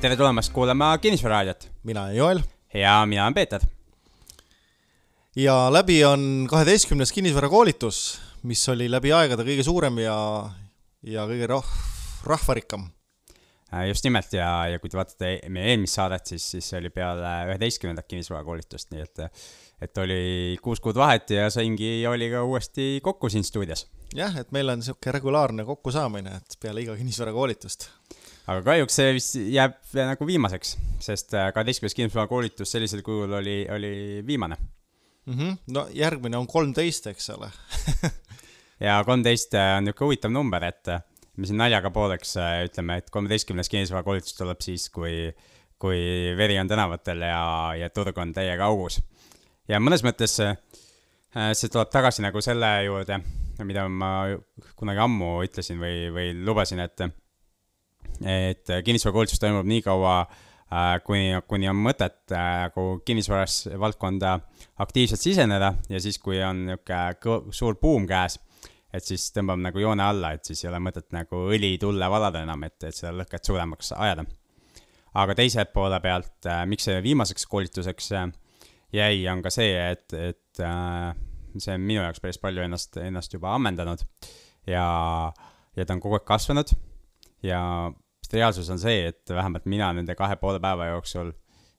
tere tulemast kuulama Kinnisvara-raadiot mina olen Joel ja mina olen Peeter. ja läbi on kaheteistkümnes kinnisvarakoolitus, mis oli läbi aegade kõige suurem ja, ja kõige rah-, rahvarikkam. Äh, just nimelt ja, ja kui te vaatate meie eelmist saadet, siis, siis see oli peale üheteistkümnendat kinnisvarakoolitust, nii et et oli kuus kuud vahet ja saingi Joeliga uuesti kokku siin stuudios. jah, et meil on niisugune regulaarne kokkusaamine, et peale iga kinnisvarakoolitust aga kahjuks see vist jääb nagu viimaseks, sest äh, kaheteistkümnes kinnisvara koolitus sellisel kujul oli, oli viimane mm. -hmm. no järgmine on kolmteist, eks ole ja kolmteist äh, on niisugune huvitav number, et äh, me siin naljaga pooleks ütleme, et kolmeteistkümnes kinnisvara koolitus tuleb siis, kui, kui veri on tänavatel ja, ja turg on täiega augus. ja mõnes mõttes see, see tuleb tagasi nagu selle juurde, mida ma kunagi ammu ütlesin või, või lubasin, et et kinnisvarakoolitus toimub nii kaua äh,, kuni, kuni on mõtet äh, nagu kinnisvaras valdkonda aktiivselt siseneda ja siis, kui on niisugune suur buum käes, et siis tõmbab nagu joone alla, et siis ei ole mõtet nagu õli tulle valada enam, et, et seda lõket suuremaks ajada. aga teise poole pealt äh,, miks see viimaseks koolituseks äh, jäi, on ka see, et, et äh, see on minu jaoks päris palju ennast, ennast juba ammendanud ja, ja ta on kogu aeg kasvanud ja sest reaalsus on see, et vähemalt mina nende kahe poole päeva jooksul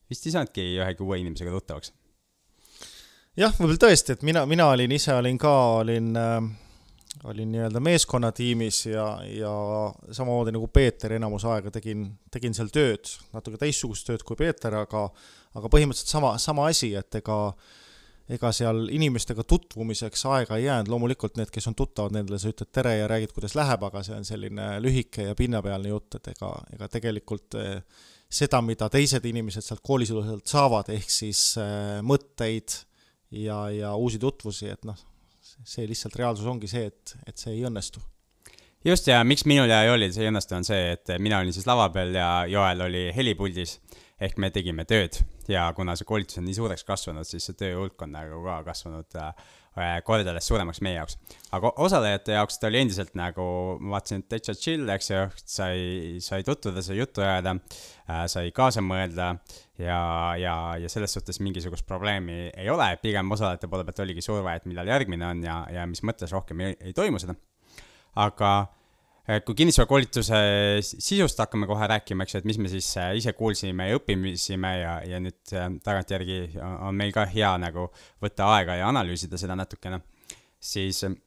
vist ei saanudki ühegi uue inimesega tuttavaks. jah, võib-olla tõesti, et mina, mina olin ise, olin ka, olin äh, olin nii-öelda meeskonnatiimis ja, ja samamoodi nagu Peeter enamus aega tegin, tegin seal tööd, natuke teistsugust tööd kui Peeter, aga aga põhimõtteliselt sama, sama asi, et ega äh, ega seal inimestega tutvumiseks aega ei jäänud, loomulikult need, kes on tuttavad, nendele sa ütled tere ja räägid, kuidas läheb, aga see on selline lühike ja pinnapealne jutt, et ega, ega tegelikult eh, seda, mida teised inimesed sealt koolisuduselt saavad, ehk siis äh, mõtteid ja, ja uusi tutvusi, et noh, see lihtsalt reaalsus ongi see, et, et see ei õnnestu. Just ja miks minul ja Joelil see ei õnnestu, on see, et mina olin siis lava peal ja Joel oli helipuldis. Ehk me tegime tööd ja kuna see koolitus on nii suureks kasvanud, siis see töö hulk on nagu ka kasvanud äh, kordades suuremaks meie jaoks. aga osalejate jaoks ta oli endiselt nagu, ma vaatasin, et täitsa chill, eks ju, sai, sai tutvuda, sai juttu ajada äh,, sai kaasa mõelda ja, ja, ja selles suhtes mingisugust probleemi ei ole, pigem osalejate poole pealt oligi surve, et millal järgmine on ja, ja mis mõttes rohkem ei, ei toimu seda. aga kui kinnisvarakoolituse sisust hakkame kohe rääkima, eks ju, et mis me siis äh, ise kuulsime ja õppisime ja, ja nüüd äh, tagantjärgi on meil ka hea nagu võtta aega ja analüüsida seda natukene, siis äh,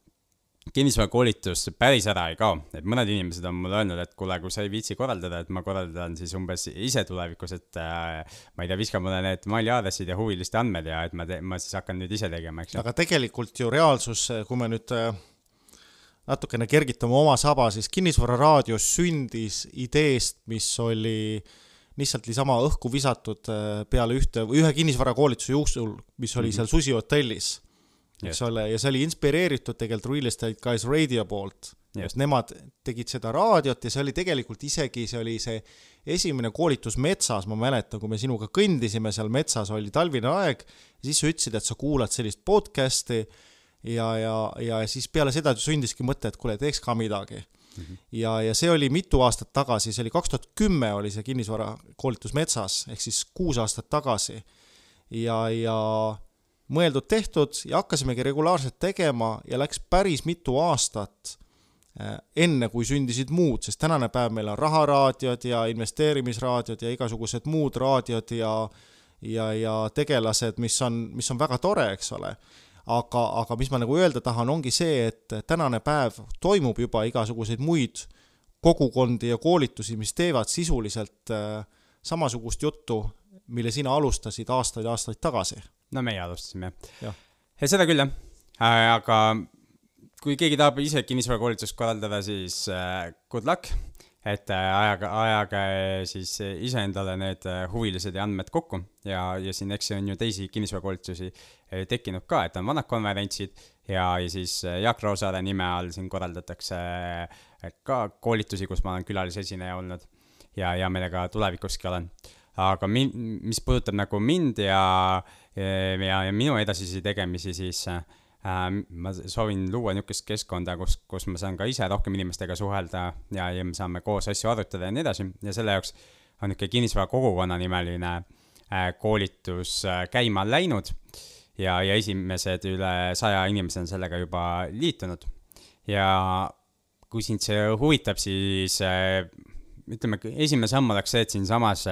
kinnisvarakoolitus päris ära ei kao, et mõned inimesed on mulle öelnud, et kuule, kui sa ei viitsi korraldada, et ma korraldan siis umbes ise tulevikus, et äh, ma ei tea, viska mulle need mailiaadressid ja huviliste andmed ja et ma, ma siis hakkan nüüd ise tegema, eks ju. aga tegelikult ju reaalsus, kui me nüüd äh natukene kergitama oma saba, siis Kinnisvararaadios sündis ideest, mis oli lihtsalt niisama õhku visatud äh, peale ühte, ühe kinnisvarakoolituse jooksul, mis oli mm -hmm. seal Susi hotellis, eks ole, ja see oli inspireeritud tegelikult Real Estate Guys Radio poolt. Yes. Nemad tegid seda raadiot ja see oli tegelikult isegi, see oli see esimene koolitus metsas, ma mäletan, kui me sinuga kõndisime seal metsas, oli talvine aeg, siis sa ütlesid, et sa kuulad sellist podcast'i ja, ja, ja siis peale seda sündiski mõte, et kuule, teeks ka midagi mm. -hmm. ja, ja see oli mitu aastat tagasi, see oli kaks tuhat kümme oli see kinnisvarakoolitus metsas, ehk siis kuus aastat tagasi. ja, ja mõeldud-tehtud ja hakkasimegi regulaarselt tegema ja läks päris mitu aastat äh, enne, kui sündisid muud, sest tänane päev meil on raharaadiod ja investeerimisraadiod ja igasugused muud raadiod ja ja, ja tegelased, mis on, mis on väga tore, eks ole aga, aga mis ma nagu öelda tahan, ongi see, et tänane päev toimub juba igasuguseid muid kogukondi ja koolitusi, mis teevad sisuliselt äh, samasugust juttu, mille sina alustasid aastaid-aastaid tagasi. no meie alustasime jah. ja seda küll jah äh,, aga kui keegi tahab ise kinnisvarakoolitust korraldada, siis äh, good luck et äh, ajage, ajage siis iseendale need äh, huvilised ja andmed kokku ja, ja siin, eks on ju teisi kinnisvarakoolitusi äh, tekkinud ka, et on vanad konverentsid ja, ja siis Jaak Roosaare nime all siin korraldatakse ka koolitusi, kus ma olen külalisesineja olnud ja hea meelega tulevikuski olen. aga min-, mis puudutab nagu mind ja, ja, ja minu edasisi tegemisi, siis äh, ma soovin luua niisugust keskkonda, kus, kus ma saan ka ise rohkem inimestega suhelda ja, ja me saame koos asju arutada ja nii edasi ja selle jaoks on niisugune kinnisvara kogukonna nimeline äh, koolitus äh, käima läinud ja, ja esimesed üle saja inimese on sellega juba liitunud. ja kui sind see huvitab, siis äh, ütleme, esimene samm oleks see, et siinsamas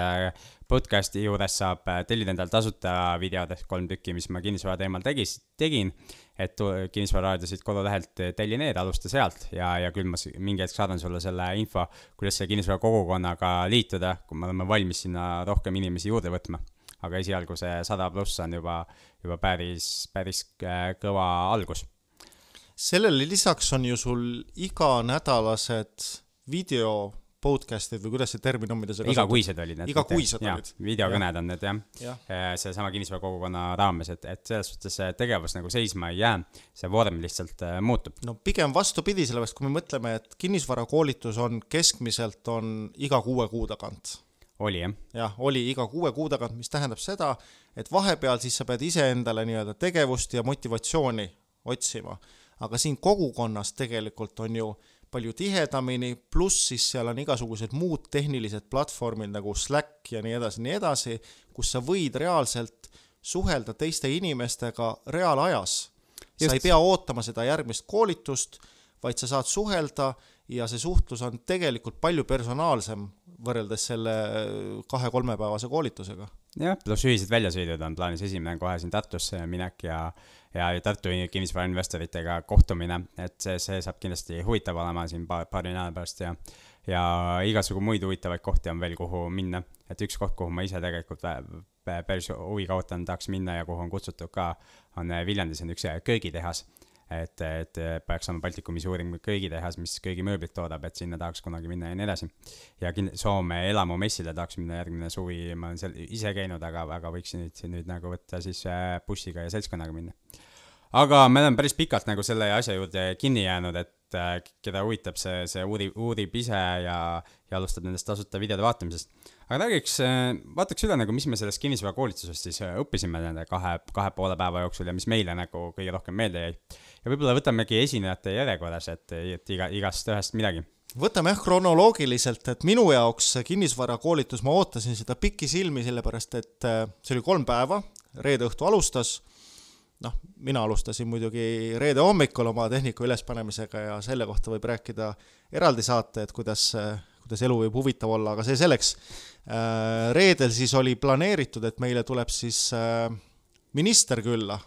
podcast'i juures saab tellida endale tasuta videod ehk kolm tükki, mis ma kinnisvara teemal tegis, tegin. Et kinnisvararaadiosid kodulehelt telli need, alusta sealt ja, ja küll ma mingi hetk saadan sulle selle info, kuidas selle kinnisvara kogukonnaga liituda, kui me oleme valmis sinna rohkem inimesi juurde võtma. aga esialgu see sada pluss on juba, juba päris, päris äh, kõva algus sellele lisaks on ju sul iganädalased video podcast'id või kuidas see termin on, mida sa igakuised olid need. igakuised olid. videokõned on need jah ja. ja., seesama kinnisvara kogukonna raames, et, et selles suhtes see tegevus nagu seisma ei jää, see vorm lihtsalt äh, muutub. no pigem vastupidi, sellepärast kui me mõtleme, et kinnisvarakoolitus on keskmiselt on iga kuue kuu tagant oli jah? jah, oli iga kuue kuu tagant, mis tähendab seda, et vahepeal siis sa pead iseendale nii-öelda tegevust ja motivatsiooni otsima. aga siin kogukonnas tegelikult on ju palju tihedamini, pluss siis seal on igasugused muud tehnilised platvormid nagu Slack ja nii edasi, nii edasi, kus sa võid reaalselt suhelda teiste inimestega reaalajas. sa ei pea ootama seda järgmist koolitust, vaid sa saad suhelda ja see suhtlus on tegelikult palju personaalsem võrreldes selle kahe-kolmepäevase koolitusega. jah, pluss ühised väljasõidud on plaanis, esimene on kohe siin Tartusse minek ja ja Tartu kinnisvarainvestoritega kohtumine, et see, see saab kindlasti huvitav olema siin paar, paari nädala pärast ja ja igasugu muid huvitavaid kohti on veel, kuhu minna. et üks koht, kuhu ma ise tegelikult päris huvi kaotan, tahaks minna ja kuhu on kutsutud ka, on Viljandis on üks köögitehas et, et peaks olema Baltikumi suurim köögitehas, mis köögimööblit toodab, et sinna tahaks kunagi minna ja nii edasi. ja kind-, Soome elamumessile tahaks minna järgmine suvi, ma olen seal ise käinud, aga, aga võiks nüüd, nüüd nagu võtta siis äh, bussiga ja seltskonnaga minna. aga me oleme päris pikalt nagu selle asja juurde kinni jäänud, et äh, keda huvitab see, see uurib, uurib ise ja, ja alustab nendest tasuta videode vaatamisest. Aga räägiks, äh, vaataks üle nagu, mis me sellest kinnisvarakoolitusest siis õppisime nende kahe, kahe poole päeva jooksul ja mis meile nagu kõige rohkem meelde jäi. Ja võib-olla võtamegi esinejate järjekorras, et, et iga, igast ühest midagi. võtame jah kronoloogiliselt, et minu jaoks kinnisvarakoolitus, ma ootasin seda pikisilmi, sellepärast et äh, see oli kolm päeva, reede õhtu alustas, noh, mina alustasin muidugi reede hommikul oma tehnika ülespanemisega ja selle kohta võib rääkida eraldi saate, et kuidas, kuidas elu võib huvitav olla, aga see selleks. Äh, reedel siis oli planeeritud, et meile tuleb siis äh, minister külla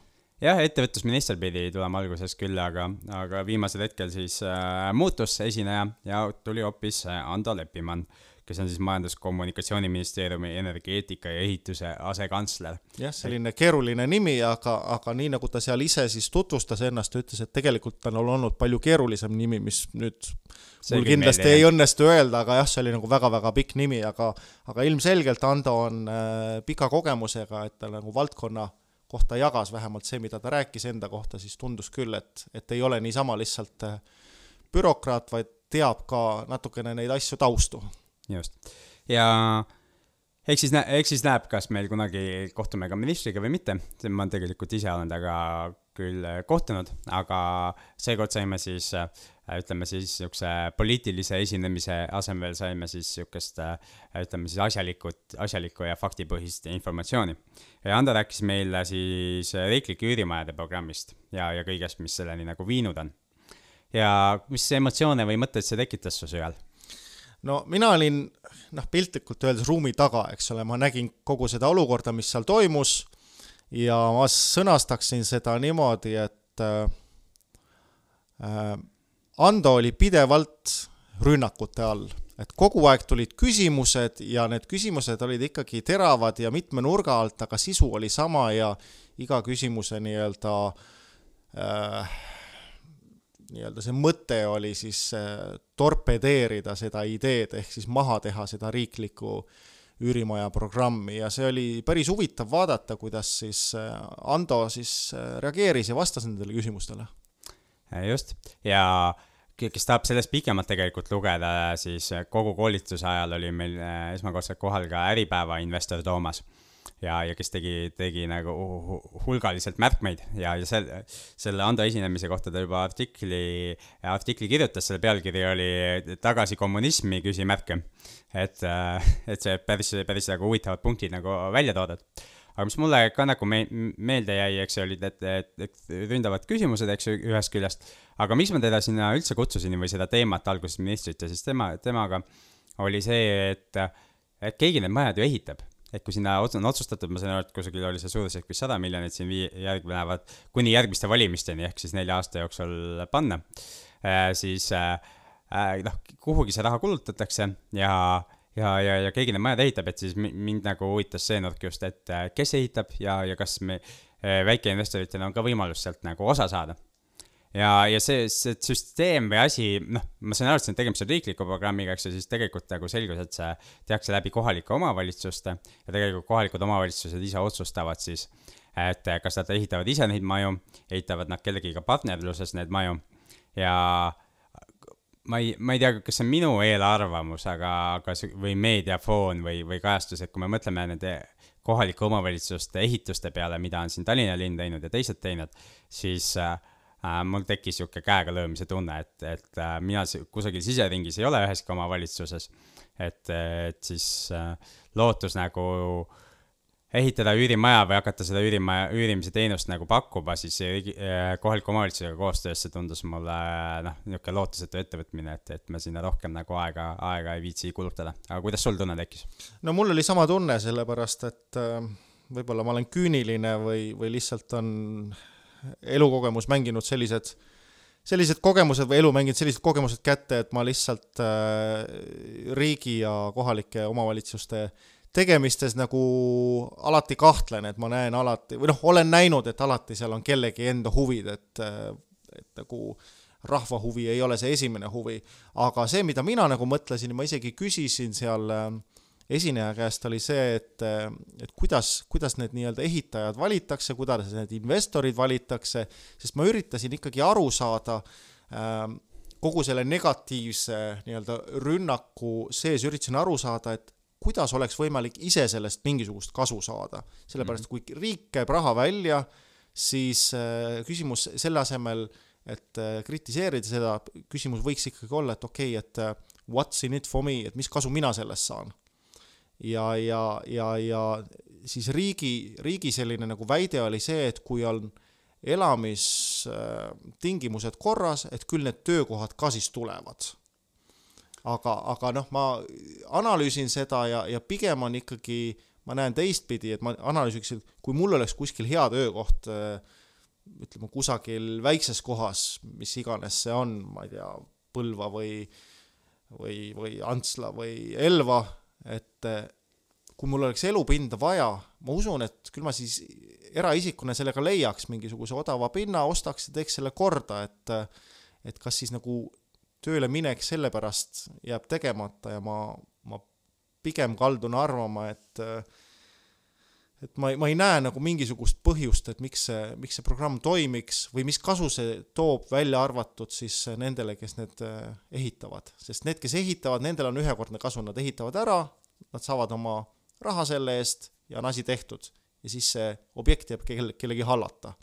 jah, ettevõtlusminister pidi tulema alguses küll, aga, aga viimasel hetkel siis äh, muutus esineja ja tuli hoopis äh, Ando Leppimann, kes on siis Majandus-Kommunikatsiooniministeeriumi energeetika ja ehituse asekantsler. jah, selline keeruline nimi, aga, aga nii nagu ta seal ise siis tutvustas ennast, ütles, et tegelikult tal on olnud palju keerulisem nimi, mis nüüd see mul kindlasti meelde, ei õnnestu öelda, aga jah, see oli nagu väga-väga pikk nimi, aga aga ilmselgelt Ando on äh, pika kogemusega, et ta nagu valdkonna kohta jagas, vähemalt see, mida ta rääkis enda kohta, siis tundus küll, et, et ei ole niisama lihtsalt äh, bürokraat, vaid teab ka natukene neid asju taustu. Just, ja eks siis, eks siis näeb, kas meil kunagi kohtume ka ministriga või mitte, ma tegelikult ise olen temaga küll kohtunud, aga seekord saime siis äh, Äh, ütleme siis niisuguse poliitilise esinemise asemel saime siis niisugust, äh, ütleme siis asjalikut, asjalikku ja faktipõhist informatsiooni. ja Ando rääkis meile siis riiklike üürimajade programmist ja, ja kõigest, mis selleni nagu viinud on. ja mis emotsioone või mõtteid see tekitas su sügel? No mina olin, noh, piltlikult öeldes ruumi taga, eks ole, ma nägin kogu seda olukorda, mis seal toimus. Ja ma sõnastaksin seda niimoodi, et äh, äh Ando oli pidevalt rünnakute all, et kogu aeg tulid küsimused ja need küsimused olid ikkagi teravad ja mitme nurga alt, aga sisu oli sama ja iga küsimuse nii-öelda äh, nii-öelda see mõte oli siis äh, torpedeerida seda ideed, ehk siis maha teha seda riiklikku üürimaja programmi ja see oli päris huvitav vaadata, kuidas siis äh, Ando siis äh, reageeris ja vastas nendele küsimustele. just, ja kes tahab sellest pikemalt tegelikult lugeda, siis kogu koolituse ajal oli meil esmakordselt kohal ka Äripäeva investor Toomas. Ja, ja kes tegi, tegi nagu hulgaliselt märkmeid ja, ja selle, selle Ando esinemise kohta ta juba artikli, artikli kirjutas, selle pealkiri oli Tagasi kommunismi, küsimärke. et, et see päris, päris nagu huvitavad punktid nagu välja toodud aga mis mulle ka nagu me meelde jäi, eks olid need, et ründavad küsimused, eks ju, ühest küljest. aga miks ma teda sinna üldse kutsusin või seda teemat alguses ministrit ja siis tema, temaga oli see, et, et keegi need majad ju ehitab et kui sinna on otsustatud, ma sain aru, et kusagil oli see suurusjärk vist sada miljonit siin vii-, järgnevad, kuni järgmiste valimisteni, ehk siis nelja aasta jooksul panna. Äh,, siis äh, noh, kuhugi see raha kulutatakse ja, ja, ja, ja keegi need majad ehitab, et siis mind nagu huvitas see nurk just, et kes ehitab ja, ja kas me äh, väikeinvestoritel on ka võimalus sealt nagu osa saada ja, ja see, see süsteem või asi, noh, ma sain aru, et see on tegemist riikliku programmiga, eks ju, siis tegelikult nagu selgus, et see tehakse läbi kohalike omavalitsuste ja tegelikult kohalikud omavalitsused ise otsustavad siis, et kas nad ehitavad ise neid maju, ehitavad nad kellegiga partnerluses neid maju. Ja ma ei, ma ei tea, kas see on minu eelarvamus, aga, aga see või meediafoon või, või kajastus, et kui me mõtleme nende kohalike omavalitsuste ehituste peale, mida on siin Tallinna linn teinud ja teised teinud, siis äh, äh, mul tekkis niisugune käega löömise tunne, et, et äh, mina kusagil siseringis ei ole üheski omavalitsuses. et, et siis äh, lootus nagu ehitada üürimaja või hakata seda üürimaja, üürimise teenust nagu pakkuma, siis äh, kohaliku omavalitsusega koostöös see tundus mulle noh, niisugune lootusetu ettevõtmine, et, et me sinna rohkem nagu aega, aega ei viitsi kulutada. aga kuidas sul tunne tekkis? no mul oli sama tunne, sellepärast et äh, võib-olla ma olen küüniline või, või lihtsalt on elukogemus mänginud sellised, sellised kogemused või elu mänginud sellised kogemused kätte, et ma lihtsalt äh, riigi ja kohalike omavalitsuste tegemistes nagu alati kahtlen, et ma näen alati, või noh, olen näinud, et alati seal on kellegi enda huvid, et, et nagu rahva huvi ei ole see esimene huvi. aga see, mida mina nagu mõtlesin, ma isegi küsisin seal äh, esineja käest oli see, et, et kuidas, kuidas need nii-öelda ehitajad valitakse, kuidas need investorid valitakse, sest ma üritasin ikkagi aru saada äh, kogu selle negatiivse nii-öelda rünnaku sees, üritasin aru saada, et kuidas oleks võimalik ise sellest mingisugust kasu saada. sellepärast, kui riik käib raha välja, siis äh, küsimus selle asemel, et äh, kritiseerida seda, küsimus võiks ikkagi olla, et okei okay,, et äh, what's in it for me, et mis kasu mina sellest saan ja, ja, ja, ja siis riigi, riigi selline nagu väide oli see, et kui on elamistingimused korras, et küll need töökohad ka siis tulevad. aga, aga noh, ma analüüsin seda ja, ja pigem on ikkagi, ma näen teistpidi, et ma analüüsiksin, kui mul oleks kuskil hea töökoht, ütleme kusagil väikses kohas, mis iganes see on, ma ei tea, Põlva või, või, või Antsla või Elva et eh, kui mul oleks elupinda vaja, ma usun, et küll ma siis eraisikuna sellega leiaks mingisuguse odava pinna, ostaks ja teeks selle korda, et et kas siis nagu tööle minek sellepärast jääb tegemata ja ma, ma pigem kaldun arvama, et et ma ei, ma ei näe nagu mingisugust põhjust, et miks see, miks see programm toimiks või mis kasu see toob, välja arvatud siis nendele, kes need eh, ehitavad. sest need, kes ehitavad, nendel on ühekordne kasu, nad ehitavad ära, nad saavad oma raha selle eest ja on asi tehtud. ja siis see objekt jääb kelle, kellegi hallata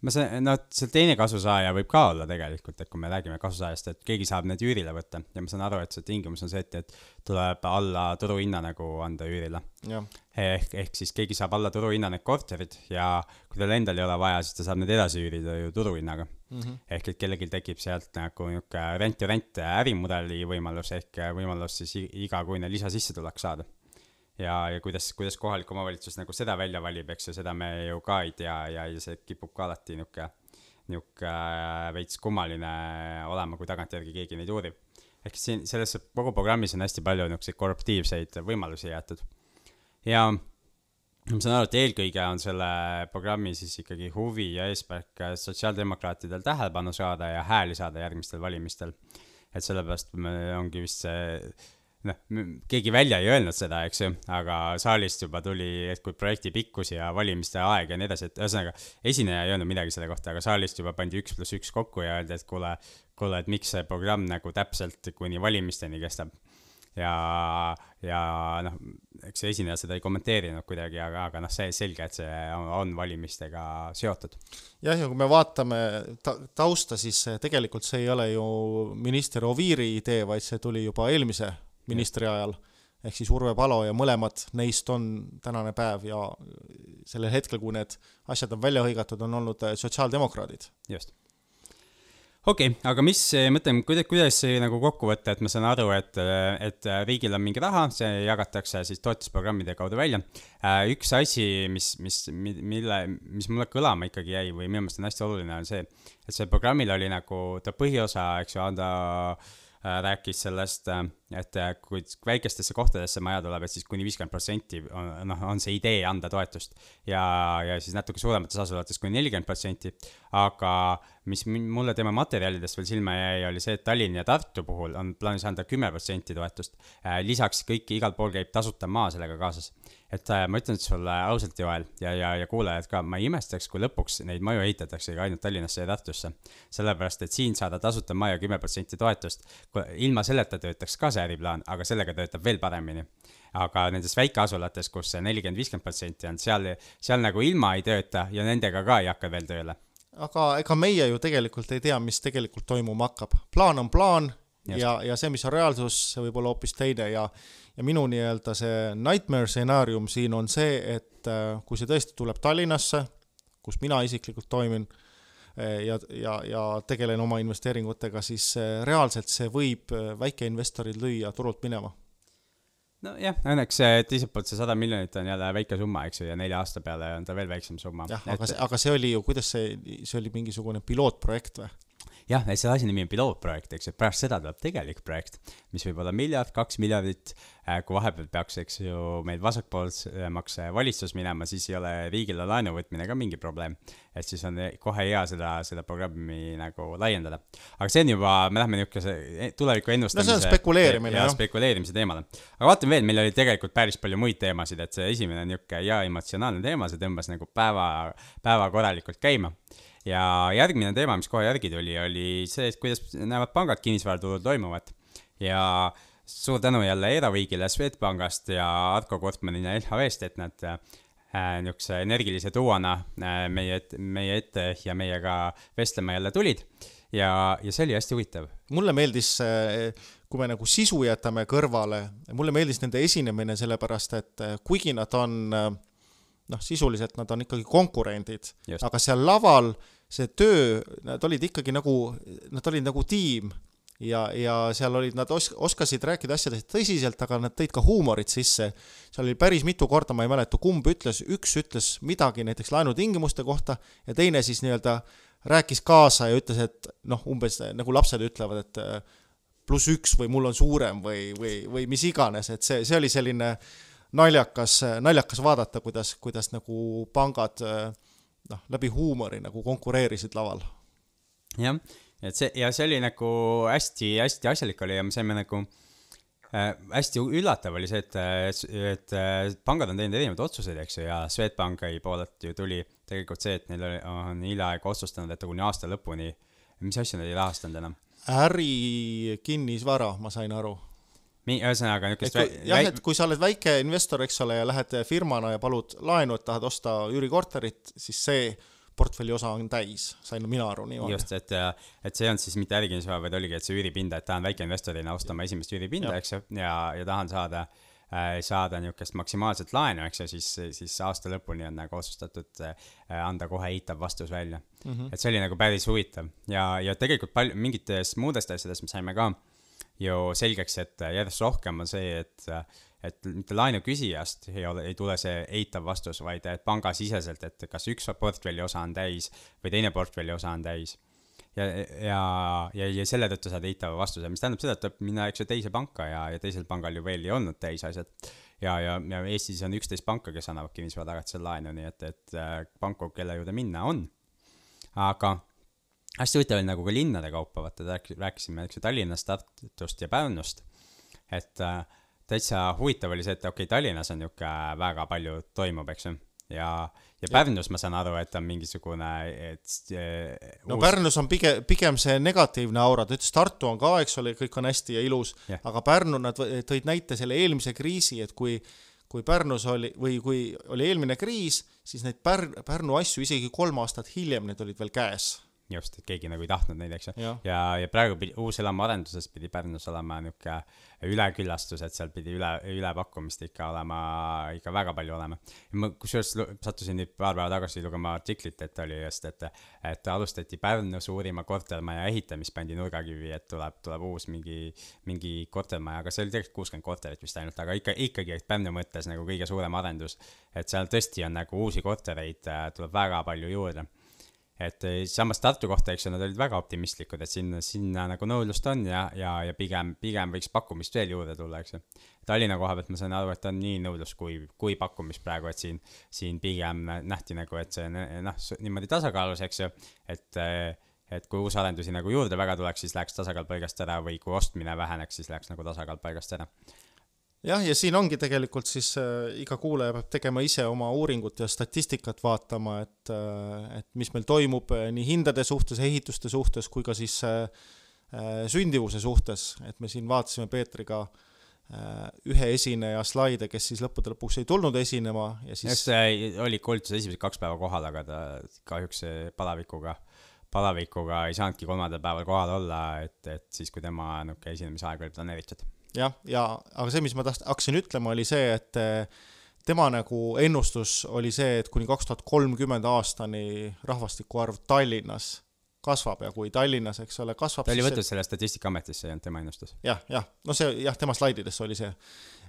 ma saan, no seal teine kasusaaja võib ka olla tegelikult, et kui me räägime kasusaajast, et keegi saab need üürile võtta ja ma saan aru, et see tingimus on see, et, et tuleb alla turuhinna nagu anda üürile. ehk, ehk siis keegi saab alla turuhinna need korterid ja kui tal endal ei ole vaja, siis ta saab need edasi üürida ju turuhinnaga mm. -hmm. ehk et kellelgi tekib sealt nagu niisugune rent-to-rent ärimudeli võimalus ehk võimalus siis igakuine lisasissetulek saada ja, ja kuidas, kuidas kohalik omavalitsus nagu seda välja valib, eks ju, seda me ju ka ei tea ja, ja see kipub ka alati niisugune, niisugune äh, veits kummaline olema, kui tagantjärgi keegi neid uurib. ehk siin selles kogu programmis on hästi palju niisuguseid korruptiivseid võimalusi jäetud. ja ma saan aru, et eelkõige on selle programmi siis ikkagi huvi ja eesmärk sotsiaaldemokraatidel tähelepanu saada ja hääli saada järgmistel valimistel. et sellepärast ongi vist see noh, keegi välja ei öelnud seda, eks ju, aga saalist juba tuli, et kui projekti pikkus ja valimiste aeg ja nii edasi, et ühesõnaga, esineja ei öelnud midagi selle kohta, aga saalist juba pandi üks pluss üks kokku ja öeldi, et kuule, kuule, et miks see programm nagu täpselt kuni valimisteni kestab. ja, ja noh, eks esineja seda ei kommenteerinud kuidagi, aga, aga noh, see selge, et see on, on valimistega seotud. jah, ja kui me vaatame ta tausta, siis tegelikult see ei ole ju minister Oviiri idee, vaid see tuli juba eelmise ministri ajal ehk siis Urve Palo ja mõlemad neist on tänane päev ja sellel hetkel, kui need asjad on välja hõigatud, on olnud sotsiaaldemokraadid. just okei okay,, aga mis, mõtleme, kuidas, kuidas see nagu kokku võtta, et ma saan aru, et, et riigil on mingi raha, see jagatakse siis toetusprogrammide kaudu välja. üks asi, mis, mis, mille, mis mulle kõlama ikkagi jäi või minu meelest on hästi oluline, on see, et see programmil oli nagu ta põhiosa, eks ju, anda Äh, rääkis sellest, äh, et äh, kui väikestesse kohtadesse maja tuleb, et siis kuni viiskümmend protsenti on, noh, on see idee anda toetust. ja, ja siis natuke suuremates asulates kuni nelikümmend protsenti. aga mis mulle tema materjalidest veel silma jäi, oli see, et Tallinna ja Tartu puhul on plaanis anda kümme protsenti toetust. lisaks kõik, igal pool käib tasuta maa sellega kaasas et äh, ma ütlen sulle ausalt, Joel, ja, ja, ja kuulajad ka, ma ei imestaks, kui lõpuks neid maju ehitataksegi ainult Tallinnasse ja Tartusse. sellepärast, et siin saada tasuta maja kümme protsenti toetust, ilma selleta töötaks ka see äriplaan, aga sellega töötab veel paremini. aga nendes väikeasulates, kus see nelikümmend, viiskümmend protsenti on, seal, seal nagu ilma ei tööta ja nendega ka ei hakka veel tööle aga ega meie ju tegelikult ei tea, mis tegelikult toimuma hakkab. plaan on plaan Just. ja, ja see, mis on reaalsus, see võib olla hoopis teine ja ja minu nii-öelda see nightmare stsenaarium siin on see, et äh, kui see tõesti tuleb Tallinnasse, kus mina isiklikult toimin äh, ja, ja, ja tegelen oma investeeringutega, siis äh, reaalselt see võib väikeinvestorid lüüa turult minema nojah, õnneks teiselt poolt see sada miljonit on jälle väike summa, eks ju, ja nelja aasta peale on ta veel väiksem summa. jah, aga et... see, aga see oli ju, kuidas see, see oli mingisugune pilootprojekt või? Jah, selle asja nimi on pilootprojekt, eks ju, pärast seda tuleb tegelik projekt, mis võib olla miljard, kaks miljardit, äh, kui vahepeal peaks, eks ju, meil vasakpoolsemaks valitsus minema, siis ei ole riigile laenu võtmine ka mingi probleem. et siis on kohe hea seda, seda programmi nagu laiendada. aga see on juba, me läheme niisuguse e, tuleviku ennustamise no see on spekuleerimine, jah. spekuleerimise teemale. aga vaatame veel, meil oli tegelikult päris palju muid teemasid, et see esimene niisugune hea emotsionaalne teema, see tõmbas nagu päeva, päeva korralikult käima ja järgmine teema, mis kohe järgi tuli, oli see, et kuidas näevad pangad kinnisvaraturul toimuvat. ja suur tänu jälle Eraviigile Swedbankist ja Arko Kortmanile LHV-st, et nad äh, niisuguse energilise tuuana äh, meie meie ette ja meiega vestlema jälle tulid. ja, ja see oli hästi huvitav. mulle meeldis äh, kui me nagu sisu jätame kõrvale, mulle meeldis nende esinemine, sellepärast et äh, kuigi nad on äh, noh, sisuliselt nad on ikkagi konkurendid, aga seal laval see töö, nad olid ikkagi nagu, nad olid nagu tiim ja, ja seal olid, nad os-, oskasid rääkida asjadest tõsiselt, aga nad tõid ka huumorit sisse. seal oli päris mitu korda, ma ei mäleta, kumb ütles, üks ütles midagi näiteks laenutingimuste kohta ja teine siis nii-öelda rääkis kaasa ja ütles, et noh, umbes nagu lapsed ütlevad, et pluss üks või mul on suurem või, või, või mis iganes, et see, see oli selline äh, naljakas, naljakas vaadata, kuidas, kuidas nagu pangad noh, läbi huumori nagu konkureerisid laval. jah, et see ja see oli nagu hästi-hästi asjalik oli ja me saime nagu äh, hästi üllatav oli see, et, et, et pangad on teinud erinevaid otsuseid, eks ju, ja Swedbanki poolelt ju tuli tegelikult see, et neil oli, on hiljaaegu otsustanud, et kuni aasta lõpuni, mis asja nad ei rahastanud enam? äri kinnisvara, ma sain aru ühesõnaga niisugust jah, et kui sa oled väike investor, eks ole, ja lähed firmana ja palud laenu, et tahad osta üürikorterit, siis see portfelli osa on täis, sain mina aru niimoodi. just, et, et see ei olnud siis mitte ärikinnisvara, vaid oligi, et see üüripinda, et tahan väikeinvestorina osta oma esimest üüripinda, eks ju, ja, ja tahan saada äh, saada niisugust maksimaalset laenu, eks ju, siis, siis aasta lõpuni on nagu otsustatud äh, anda kohe eitav vastus välja mm. -hmm. et see oli nagu päris huvitav ja, ja tegelikult palju, mingites muudest asjadest me saime ka äh, ju selgeks, et järjest rohkem on see, et, et mitte laenu küsijast ei ole, ei tule see eitav vastus, vaid pangasiseselt, et kas üks portfelli osa on täis või teine portfelli osa on täis. ja, ja, ja, ja selle tõttu saad eitava vastuse, mis tähendab seda, et tuleb minna, eks ju, teise panka ja, ja teisel pangal ju veel ei olnud täis asjad. ja, ja, ja Eestis on üksteist panka, kes annavad kinnisvara tagatisel laenu, nii et, et panku, kelle juurde minna on. aga hästi huvitav oli nagu ka linnade kaupa, vaata rääkisime, eks ju, Tallinnast, Tartust ja Pärnust. et äh, täitsa huvitav oli see, et okei okay,, Tallinnas on niisugune väga palju toimub, eks ju. ja, ja Pärnus ma saan aru, et on mingisugune, et äh, no uus... Pärnus on pigem, pigem see negatiivne aura, ta ütles Tartu on ka, eks ole, kõik on hästi ja ilus yeah., aga Pärnu nad tõid näite selle eelmise kriisi, et kui kui Pärnus oli või kui oli eelmine kriis, siis neid Pär-, Pärnu asju isegi kolm aastat hiljem, need olid veel käes just, et keegi nagu ei tahtnud neid, eks ju. ja, ja, ja praegu pidi, uuselamu arenduses pidi Pärnus olema niisugune üleküllastus, et seal pidi üle, ülepakkumist ikka olema, ikka väga palju olema. ma kusjuures sattusin nüüd paar päeva tagasi lugema artiklit, et oli just, et, et alustati Pärnu suurima kortermaja ehitamist, pandi nurgakivi, et tuleb, tuleb uus mingi, mingi kortermaja, aga see oli tegelikult kuuskümmend korterit vist ainult, aga ikka, ikkagi, et Pärnu mõttes nagu kõige suurem arendus. et seal tõesti on nagu uusi kortereid tuleb väga palju juurde et eh, samas Tartu kohta, eks ju, nad olid väga optimistlikud, et sinna, sinna nagu nõudlust on ja, ja, ja pigem, pigem võiks pakkumist veel juurde tulla, eks ju. Tallinna koha pealt ma sain aru, et on nii nõudlus kui, kui pakkumist praegu, et siin, siin pigem nähti nagu, et see noh, niimoodi tasakaalus, eks ju, et et kui uusarendusi nagu juurde väga tuleks, siis läheks tasakaal paigast ära või kui ostmine väheneks, siis läheks nagu tasakaal paigast ära jah, ja siin ongi tegelikult siis äh, iga kuulaja peab tegema ise oma uuringut ja statistikat vaatama, et äh,, et mis meil toimub äh, nii hindade suhtes, ehituste suhtes kui ka siis äh, äh, sündivuse suhtes, et me siin vaatasime Peetriga äh, ühe esineja slaide, kes siis lõppude lõpuks ei tulnud esinema ja siis just see oli koolituse esimesed kaks päeva kohal, aga ta kahjuks palavikuga palavikuga ei saanudki kolmandal päeval kohal olla, et, et siis, kui tema niisugune esinemisaeg oli planeeritud jah, ja aga see, mis ma tahtsin, hakkasin ütlema, oli see, et eh, tema nagu ennustus oli see, et kuni kaks tuhat kolmkümmend aastani rahvastiku arv Tallinnas kasvab ja kui Tallinnas, eks ole, kasvab ta oli võtnud see... selle Statistikaametisse, see olnud tema ennustus ja,. jah, jah, no see jah, tema slaididesse oli see.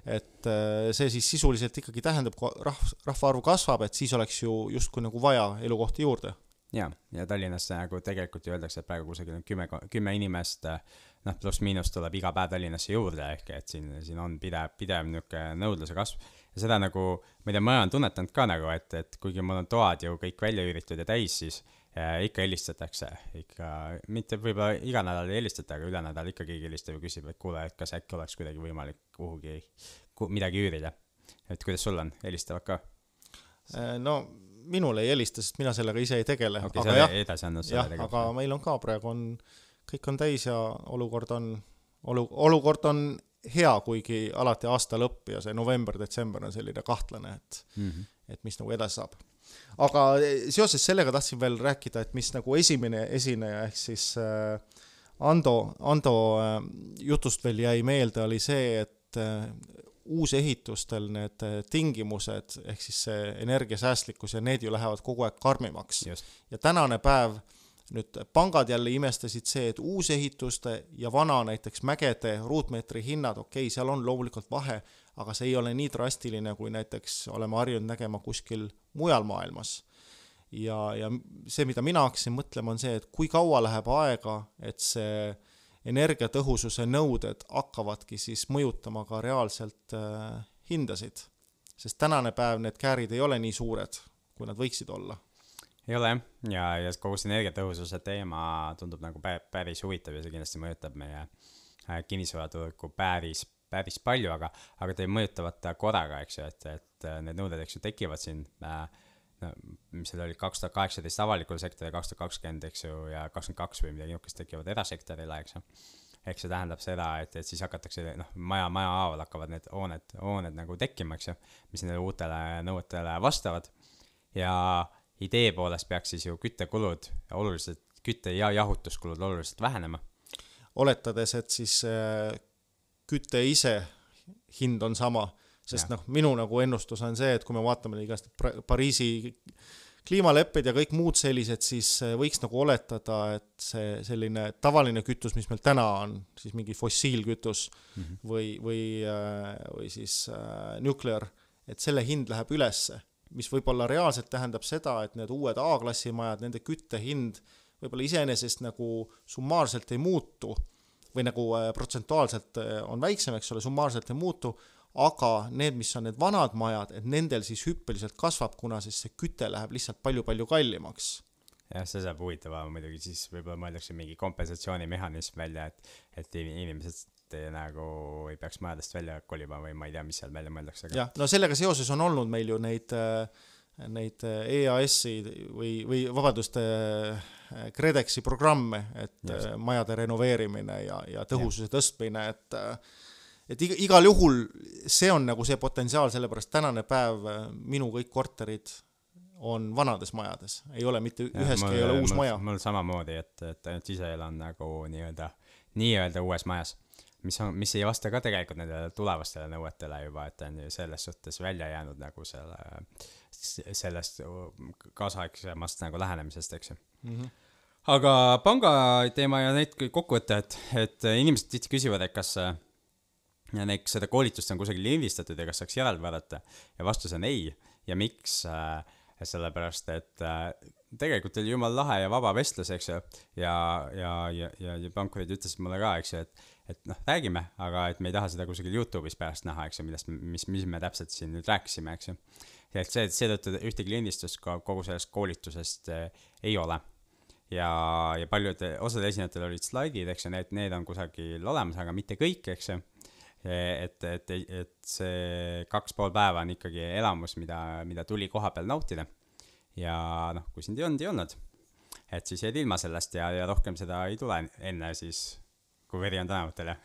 et eh, see siis sisuliselt ikkagi tähendab, kui rahv-, rahvaarv kasvab, et siis oleks ju justkui nagu vaja elukohti juurde. ja, ja Tallinnas nagu tegelikult ju öeldakse, et praegu kusagil on kümme, kümme inimest äh, noh, pluss-miinus tuleb iga päev Tallinnasse juurde, ehk et siin, siin on pidev, pidev niisugune nõudluse kasv. ja seda nagu, ma ei tea, ma olen tunnetanud ka nagu, et, et kuigi mul on toad ju kõik välja üüritud ja täis, siis äh, ikka helistatakse, ikka, mitte võib-olla iga nädal ei helistata, aga üle nädala ikka keegi helistab ja küsib, et kuule, et kas äkki oleks kuidagi võimalik kuhugi kuh, midagi üürida. et kuidas sul on, helistavad ka? Äh, no minul ei helista, sest mina sellega ise ei tegele. okay,, andnud selle tegelikult. aga meil on ka praegu on kõik on täis ja olukord on, olu-, olukord on hea, kuigi alati aasta lõpp ja see november-detsember on selline kahtlane, et mm, -hmm. et mis nagu edasi saab. aga seoses sellega tahtsin veel rääkida, et mis nagu esimene esineja ehk siis äh, Ando, Ando äh, jutust veel jäi meelde, oli see, et äh, uusehitustel need äh, tingimused ehk siis see energiasäästlikkus ja need ju lähevad kogu aeg karmimaks. ja tänane päev äh, nüüd pangad jälle imestasid see, et uusehituste ja vana näiteks mägede ruutmeetri hinnad, okei okay,, seal on loomulikult vahe, aga see ei ole nii drastiline, kui näiteks oleme harjunud nägema kuskil mujal maailmas. ja, ja see, mida mina hakkasin mõtlema, on see, et kui kaua läheb aega, et see energiatõhususe nõuded hakkavadki siis mõjutama ka reaalselt äh, hindasid. sest tänane päev need käärid ei ole nii suured, kui nad võiksid olla ei ole jah, ja, ja kogu see energiatõhususe teema tundub nagu päris huvitav ja see kindlasti mõjutab meie äh, kinnisvaraturgu päris, päris palju, aga, aga ta ei mõjutavat korraga, eks ju, et, et äh, need nõuded, eks ju, tekivad siin äh, no mis seal oli, kaks tuhat kaheksateist avalikul sektoril, kaks tuhat kakskümmend, eks ju, ja kakskümmend kaks või midagi niisugust tekivad erasektorile, eks ju. ehk see tähendab seda, et, et siis hakatakse, noh, maja, maja haaval hakkavad need hooned, hooned nagu tekkima, eks ju, mis nendele uutele nõuetele vastavad ja idee poolest peaks siis ju küttekulud oluliselt, kütte- ja jahutuskulud oluliselt vähenema. oletades, et siis äh, küte ise hind on sama, sest noh, minu nagu ennustus on see, et kui me vaatame igast Pariisi kliimalepped ja kõik muud sellised, siis äh, võiks nagu oletada, et see selline tavaline kütus, mis meil täna on, siis mingi fossiilkütus mm -hmm. või, või, äh, või siis äh, nuclear, et selle hind läheb ülesse mis võib-olla reaalselt tähendab seda, et need uued A-klassi majad, nende küttehind võib-olla iseenesest nagu summaarselt ei muutu või nagu äh, protsentuaalselt äh, on väiksem, eks ole, summaarselt ei muutu, aga need, mis on need vanad majad, et nendel siis hüppeliselt kasvab, kuna siis see küte läheb lihtsalt palju-palju kallimaks. Jah, see saab huvitavam muidugi, siis võib-olla mõeldakse mingi kompensatsioonimehhanism välja, et, et inimesed nagu ei peaks majadest välja kolima või ma ei tea, mis seal välja mõeldakse aga.... jah, no sellega seoses on olnud meil ju neid äh, neid EAS-i või, või vabandust, KredExi programme, et Just. majade renoveerimine ja, ja tõhususe ja. tõstmine, et et iga, igal juhul see on nagu see potentsiaal, sellepärast tänane päev minu kõik korterid on vanades majades, ei ole mitte üheski ei ole uus mul, maja. mul samamoodi, et, et ainult ise elan nagu nii-öelda, nii-öelda uues majas mis on, mis ei vasta ka tegelikult nendele tulevastele nõuetele juba, et on ju selles suhtes välja jäänud nagu selle, sellest kaasaegsemast nagu lähenemisest, eks ju mm. -hmm. aga panga teema ja neid kokku võtta, et, et inimesed tihti küsivad, et kas neid, seda koolitust on kusagil lindistatud ja kas saaks järele vaadata ja vastus on ei ja miks äh, sellepärast et äh, tegelikult oli jumala lahe ja vaba vestlus, eks ju, ja, ja, ja, ja, ja pankurid ütlesid mulle ka, eks ju, et et noh, räägime, aga et me ei taha seda kusagil Youtube'is pärast näha, eks ju, millest, mis, mis me täpselt siin nüüd rääkisime, eks ju. et see, seetõttu ühtegi lindistust ka kogu sellest koolitusest äh, ei ole. ja, ja paljud, osadel esinejatel olid slaidid, eks ju, need, need on kusagil olemas, aga mitte kõik, eks ju. Et, et, et see kaks pool päeva on ikkagi elamus, mida, mida tuli koha peal nautida. ja noh, kui sind ei olnud, ei olnud. et siis jäid ilma sellest ja, ja rohkem seda ei tule enne siis kui veri on tänavatel, jah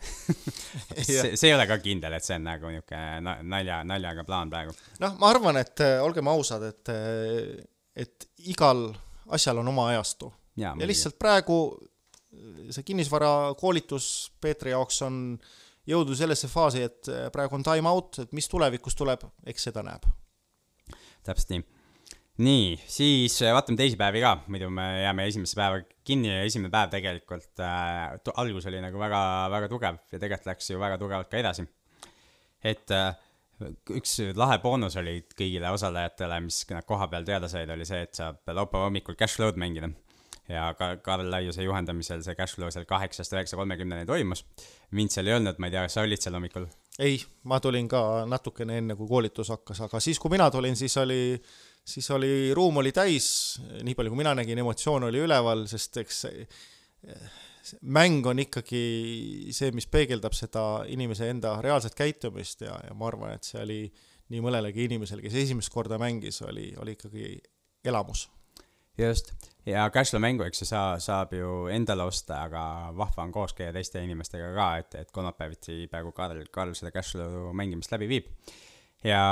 see, see ei ole ka kindel, et see on nagu niisugune nalja, naljaga plaan praegu. noh, ma arvan, et äh, olgem ausad, et, äh, et igal asjal on oma ajastu. ja, ja lihtsalt praegu see kinnisvarakoolitus Peetri jaoks on jõudnud sellesse faasi, et äh, praegu on time out, et mis tulevikus tuleb, eks seda näeb. täpselt nii nii, siis äh, vaatame teisi päevi ka, muidu me jääme esimesse päeva kinni ja esimene päev tegelikult äh,, algus oli nagu väga, väga tugev ja tegelikult läks ju väga tugevalt ka edasi. et äh, üks lahe boonus oli kõigile osalejatele, mis nad koha peal teada said, oli see, et saab laupäeva hommikul cash flow'd mängida. Ja ka Karl Laiuse juhendamisel see cash flow seal kaheksast üheksa kolmekümneni toimus. mind seal ei olnud, ma ei tea, kas sa olid seal hommikul? ei, ma tulin ka natukene enne, kui koolitus hakkas, aga siis, kui mina tulin, siis oli siis oli, ruum oli täis, nii palju kui mina nägin, emotsioon oli üleval, sest eks mäng on ikkagi see, mis peegeldab seda inimese enda reaalset käitumist ja, ja ma arvan, et see oli nii mõnelegi inimesele, kes esimest korda mängis, oli, oli ikkagi elamus. Just, ja Cashflow mängu, eks ju, sa, saab ju endale osta, aga vahva on koos käia teiste inimestega ka, et, et kolmapäeviti praegu Karl, Karl seda Cashflow mängimist läbi viib. ja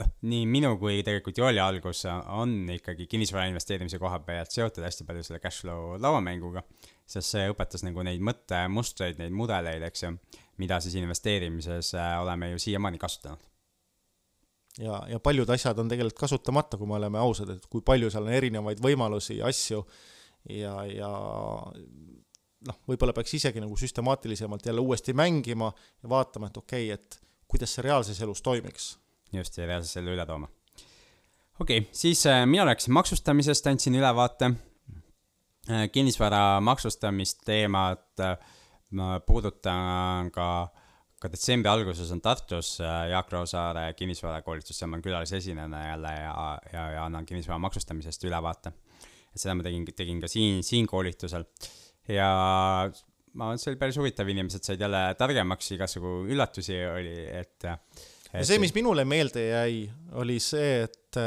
noh, nii minu kui tegelikult Jooli algus on ikkagi kinnisvara investeerimise koha pealt seotud hästi palju selle cash flow lauamänguga, sest see õpetas nagu neid mõttemustreid, neid mudeleid, eks ju, mida siis investeerimises äh, oleme ju siiamaani kasutanud. Ja, ja paljud asjad on tegelikult kasutamata, kui me oleme ausad, et kui palju seal on erinevaid võimalusi, asju ja, ja noh, võib-olla peaks isegi nagu süstemaatilisemalt jälle uuesti mängima ja vaatama, et okei okay,, et kuidas see reaalses elus toimiks just, ja reaalselt selle üle tooma. okei okay,, siis äh, mina rääkisin maksustamisest, andsin ülevaate äh,. kinnisvara maksustamist teemat äh, ma puudutan ka, ka detsembri alguses on Tartus äh, Jaak Roosaare kinnisvarakoolitus, seal ma olen külalisesinejana jälle ja, ja, ja annan kinnisvara maksustamisest ülevaate. et seda ma tegin, tegin ka siin, siin koolitusel ja ma arvan, et see oli päris huvitav, inimesed said jälle targemaks, igasugu üllatusi oli, et ja see, mis minule meelde jäi, oli see, et,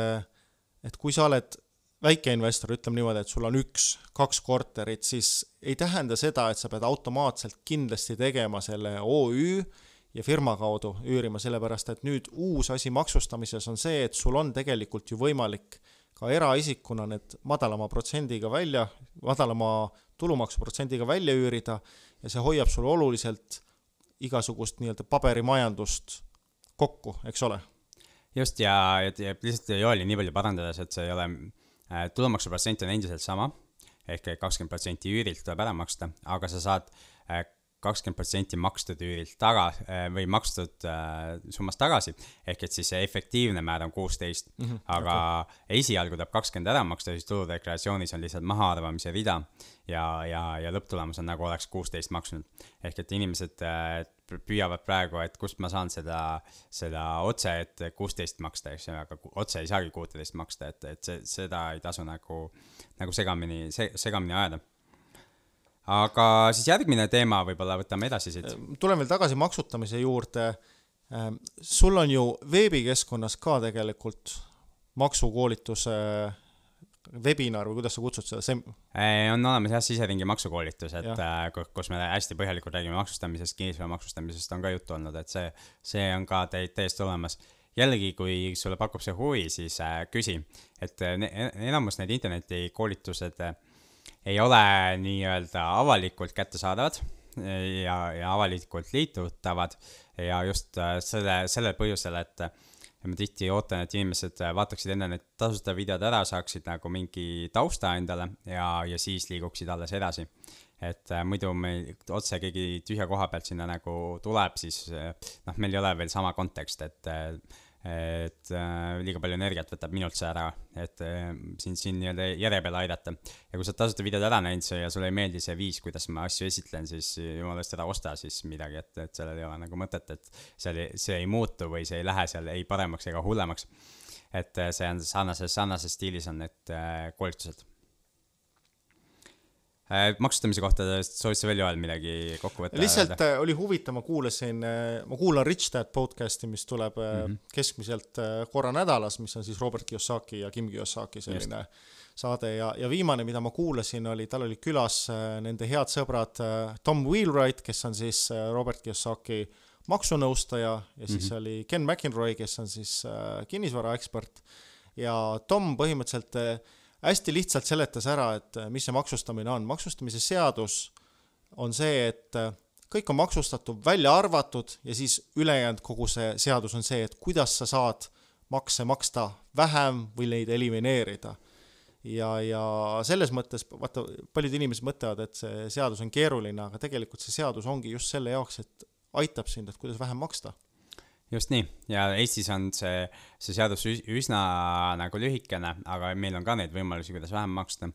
et kui sa oled väikeinvestor, ütleme niimoodi, et sul on üks, kaks korterit, siis ei tähenda seda, et sa pead automaatselt kindlasti tegema selle OÜ ja firma kaudu üürima, sellepärast et nüüd uus asi maksustamises on see, et sul on tegelikult ju võimalik ka eraisikuna need madalama protsendiga välja, madalama tulumaksuprotsendiga välja üürida ja see hoiab sul oluliselt igasugust nii-öelda paberimajandust kokku, eks ole. just, ja, ja lihtsalt Joeli nii palju parandades, et see ei ole äh,, tulumaksuprotsent on endiselt sama, ehk kakskümmend protsenti üürilt tuleb ära maksta, aga sa saad äh, kakskümmend protsenti makstud üürilt taga äh, või makstud äh, summast tagasi. ehk et siis see efektiivne määr on kuusteist mm, -hmm, aga okay. esialgu tuleb kakskümmend ära maksta, siis tuludeklaratsioonis on lihtsalt mahaarvamise rida ja, ja, ja lõpptulemus on nagu oleks kuusteist maksnud. ehk et inimesed äh, püüavad praegu, et kust ma saan seda, seda otse, et kuusteist maksta, eks ju, aga otse ei saagi kuuteist maksta, et, et see, seda ei tasu nagu, nagu segamini se,, segamini ajada aga siis järgmine teema võib-olla võtame edasi siit. tulen veel tagasi maksutamise juurde. Ähm, sul on ju veebikeskkonnas ka tegelikult maksukoolituse webinar või kuidas sa kutsud seda, sem-? on olemas jah, siseringi maksukoolitused, kus me hästi põhjalikult räägime maksustamisest, kinnisvara maksustamisest on ka juttu olnud, et see, see on ka täi-, täiesti olemas jällegi, kui sulle pakub see huvi, siis äh, küsi, et äh, enamus need internetikoolitused äh, ei ole nii-öelda avalikult kättesaadavad ja, ja avalikult liitutavad ja just äh, selle, sellel põhjusel, et ma tihti ootan, et inimesed vaataksid enne need tasuta videod ära, saaksid nagu mingi tausta endale ja, ja siis liiguksid alles edasi. et äh, muidu meil otse keegi tühja koha pealt sinna nagu tuleb, siis äh, noh, meil ei ole veel sama kontekst, et äh, et äh, liiga palju energiat võtab minult see ära, et äh, sind siin nii-öelda järje peale aidata. ja kui sa oled tasuta videod ära näinud ja sulle ei meeldi see viis, kuidas ma asju esitlen, siis jumala eest ära osta siis midagi, et, et sellel ei ole nagu mõtet, et seal ei, see ei muutu või see ei lähe seal ei paremaks ega hullemaks. et äh, see on sarnases, sarnases stiilis on need äh, koolitused maksustamise kohta soovid sa veel Joel midagi kokku võtta? lihtsalt öelda? Äh, oli huvitav, ma kuulasin, äh, ma kuulan Rich Dad podcast'i, mis tuleb mm -hmm. keskmiselt korra nädalas, mis on siis Robert Kiyosaki ja Kim Kiyosaki selline Just. saade ja, ja viimane, mida ma kuulasin, oli, tal olid külas nende head sõbrad Tom Wheelwright, kes on siis Robert Kiyosaki maksunõustaja ja siis mm -hmm. oli Ken McEnroy, kes on siis kinnisvaraekspert ja Tom põhimõtteliselt hästi lihtsalt seletas ära, et äh, mis see maksustamine on. maksustamise seadus on see, et äh, kõik on maksustatud, välja arvatud ja siis ülejäänud kogu see seadus on see, et kuidas sa saad makse maksta vähem või neid elimineerida. ja, ja selles mõttes, vaata, paljud inimesed mõtlevad, et see seadus on keeruline, aga tegelikult see seadus ongi just selle jaoks, et aitab sind, et kuidas vähem maksta just nii, ja Eestis on see, see seadus üsna nagu lühikene, aga meil on ka neid võimalusi, kuidas vähem maksta.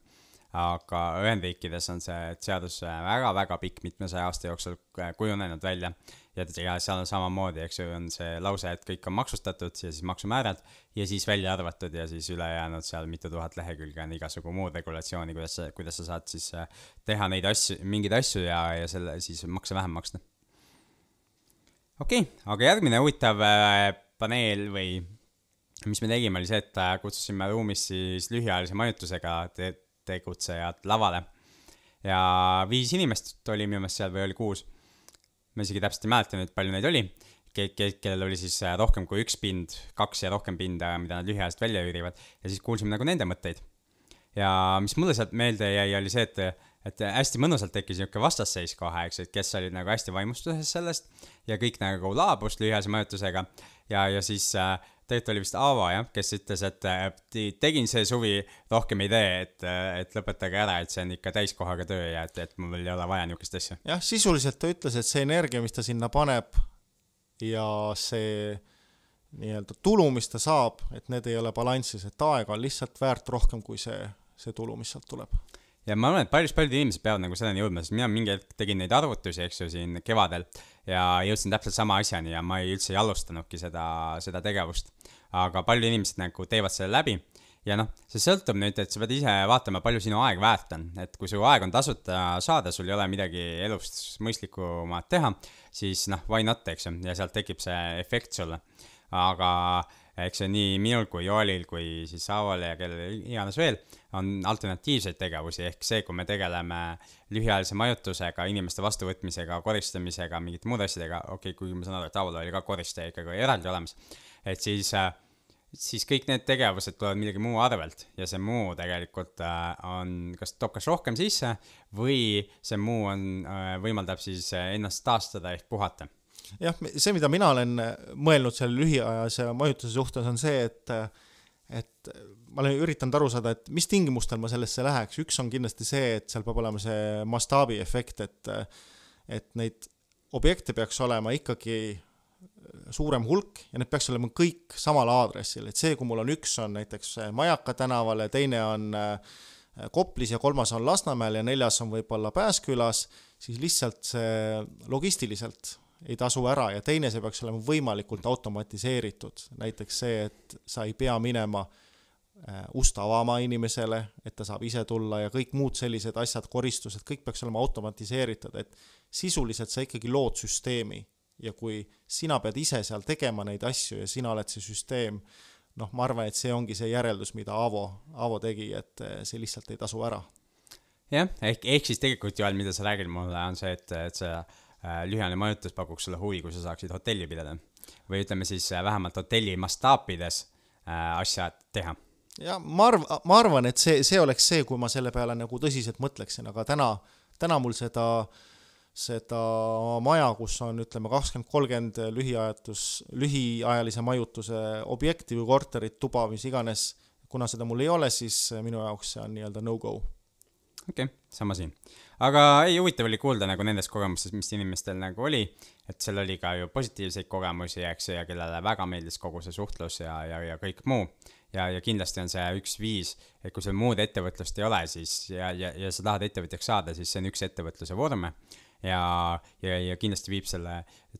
aga Ühendriikides on see seadus väga-väga pikk, mitmesaja aasta jooksul kujunenud välja. ja, ja seal on samamoodi, eks ju, on see lause, et kõik on maksustatud ja siis maksumäärad ja siis välja arvatud ja siis ülejäänud seal mitu tuhat lehekülge on igasugu muud regulatsiooni, kuidas sa, kuidas sa saad siis teha neid asju, mingeid asju ja, ja selle siis makse vähem maksta okei okay,, aga järgmine huvitav äh, paneel või mis me tegime, oli see, et äh, kutsusime ruumis siis lühiajalise majutusega te tegutsejad lavale. ja viis inimest oli minu meelest seal või oli kuus. ma isegi täpselt ei mäleta nüüd, palju neid oli ke-, ke-, kellel oli siis äh, rohkem kui üks pind, kaks ja rohkem pinda, mida nad lühiajaliselt välja üürivad. ja siis kuulsime nagu nende mõtteid. ja mis mulle sealt meelde jäi, oli see, et et hästi mõnusalt tekkis niisugune vastasseis kohe, eks, et kes olid nagu hästi vaimustuses sellest ja kõik nagu laabus lühiajalise majutusega ja, ja siis äh, tegelikult oli vist Aavo jah, kes ütles, et äh, tegin see suvi, rohkem ei tee, et, äh, et lõpetage ära, et see on ikka täiskohaga töö ja et, et mul ei ole vaja niisugust asja. jah, sisuliselt ta ütles, et see energia, mis ta sinna paneb ja see nii-öelda tulu, mis ta saab, et need ei ole balansis, et aega on lihtsalt väärt rohkem kui see, see tulu, mis sealt tuleb ja ma arvan, et paljud, paljud inimesed peavad nagu selleni jõudma, sest mina mingi hetk tegin neid arvutusi, eks ju, siin kevadel ja jõudsin täpselt sama asjani ja ma ei üldse ei alustanudki seda, seda tegevust. aga paljud inimesed nagu teevad selle läbi ja noh, see sõltub nüüd, et sa pead ise vaatama, palju sinu aeg väärt on, et kui su aeg on tasuta saada, sul ei ole midagi elust mõistlikumat teha, siis noh, why not, eks ju, ja sealt tekib see efekt sulle. aga eks see nii minul kui Joelil kui siis Saavole ja kellel iganes veel on alternatiivseid tegevusi, ehk see, kui me tegeleme lühiajalise majutusega, inimeste vastuvõtmisega, koristamisega, mingite muude asjadega, okei okay,, kuigi ma saan aru, et Taaval oli ka koristaja ikkagi eraldi olemas, et siis siis kõik need tegevused tulevad millegi muu arvelt ja see muu tegelikult äh, on, kas toob kas rohkem sisse või see muu on, äh, võimaldab siis ennast taastada ehk puhata jah, see, mida mina olen mõelnud selle lühiajalise majutuse suhtes, on see, et et ma olen üritanud aru saada, et mis tingimustel ma sellesse läheks, üks on kindlasti see, et seal peab olema see mastaabiefekt, et et neid objekte peaks olema ikkagi suurem hulk ja need peaks olema kõik samal aadressil, et see, kui mul on üks, on näiteks Majaka tänaval ja teine on äh, Koplis ja kolmas on Lasnamäel ja neljas on võib-olla Pääskülas, siis lihtsalt see logistiliselt ei tasu ära ja teine, see peaks olema võimalikult automatiseeritud, näiteks see, et sa ei pea minema äh, ust avama inimesele, et ta saab ise tulla ja kõik muud sellised asjad, koristused, kõik peaks olema automatiseeritud, et sisuliselt sa ikkagi lood süsteemi ja kui sina pead ise seal tegema neid asju ja sina oled see süsteem, noh, ma arvan, et see ongi see järeldus, mida Aavo, Aavo tegi, et see lihtsalt ei tasu ära. jah, ehk, ehk siis tegelikult, Joel, mida sa räägid mulle, on see, et, et see äh, lühiajaline majutus pakuks sulle huvi, kui sa saaksid hotelli pidada. või ütleme siis äh, vähemalt hotelli mastaapides äh, asja teha ja ma arv-, ma arvan, et see, see oleks see, kui ma selle peale nagu tõsiselt mõtleksin, aga täna, täna mul seda, seda maja, kus on ütleme kakskümmend, kolmkümmend lühiajatus, lühiajalise majutuse objekti või korterit, tuba, mis iganes, kuna seda mul ei ole, siis minu jaoks see on nii-öelda no-go. okei okay,, sama siin. Aga ei, huvitav oli kuulda nagu nendest kogemustest, mis inimestel nagu oli, et seal oli ka ju positiivseid kogemusi, eks, ja kellele väga meeldis kogu see suhtlus ja, ja, ja kõik muu. Ja, ja kindlasti on see üks viis, et kui sul muud ettevõtlust ei ole, siis ja, ja, ja sa tahad ettevõtjaks saada, siis see on üks ettevõtluse vorme. ja, ja, ja kindlasti viib selle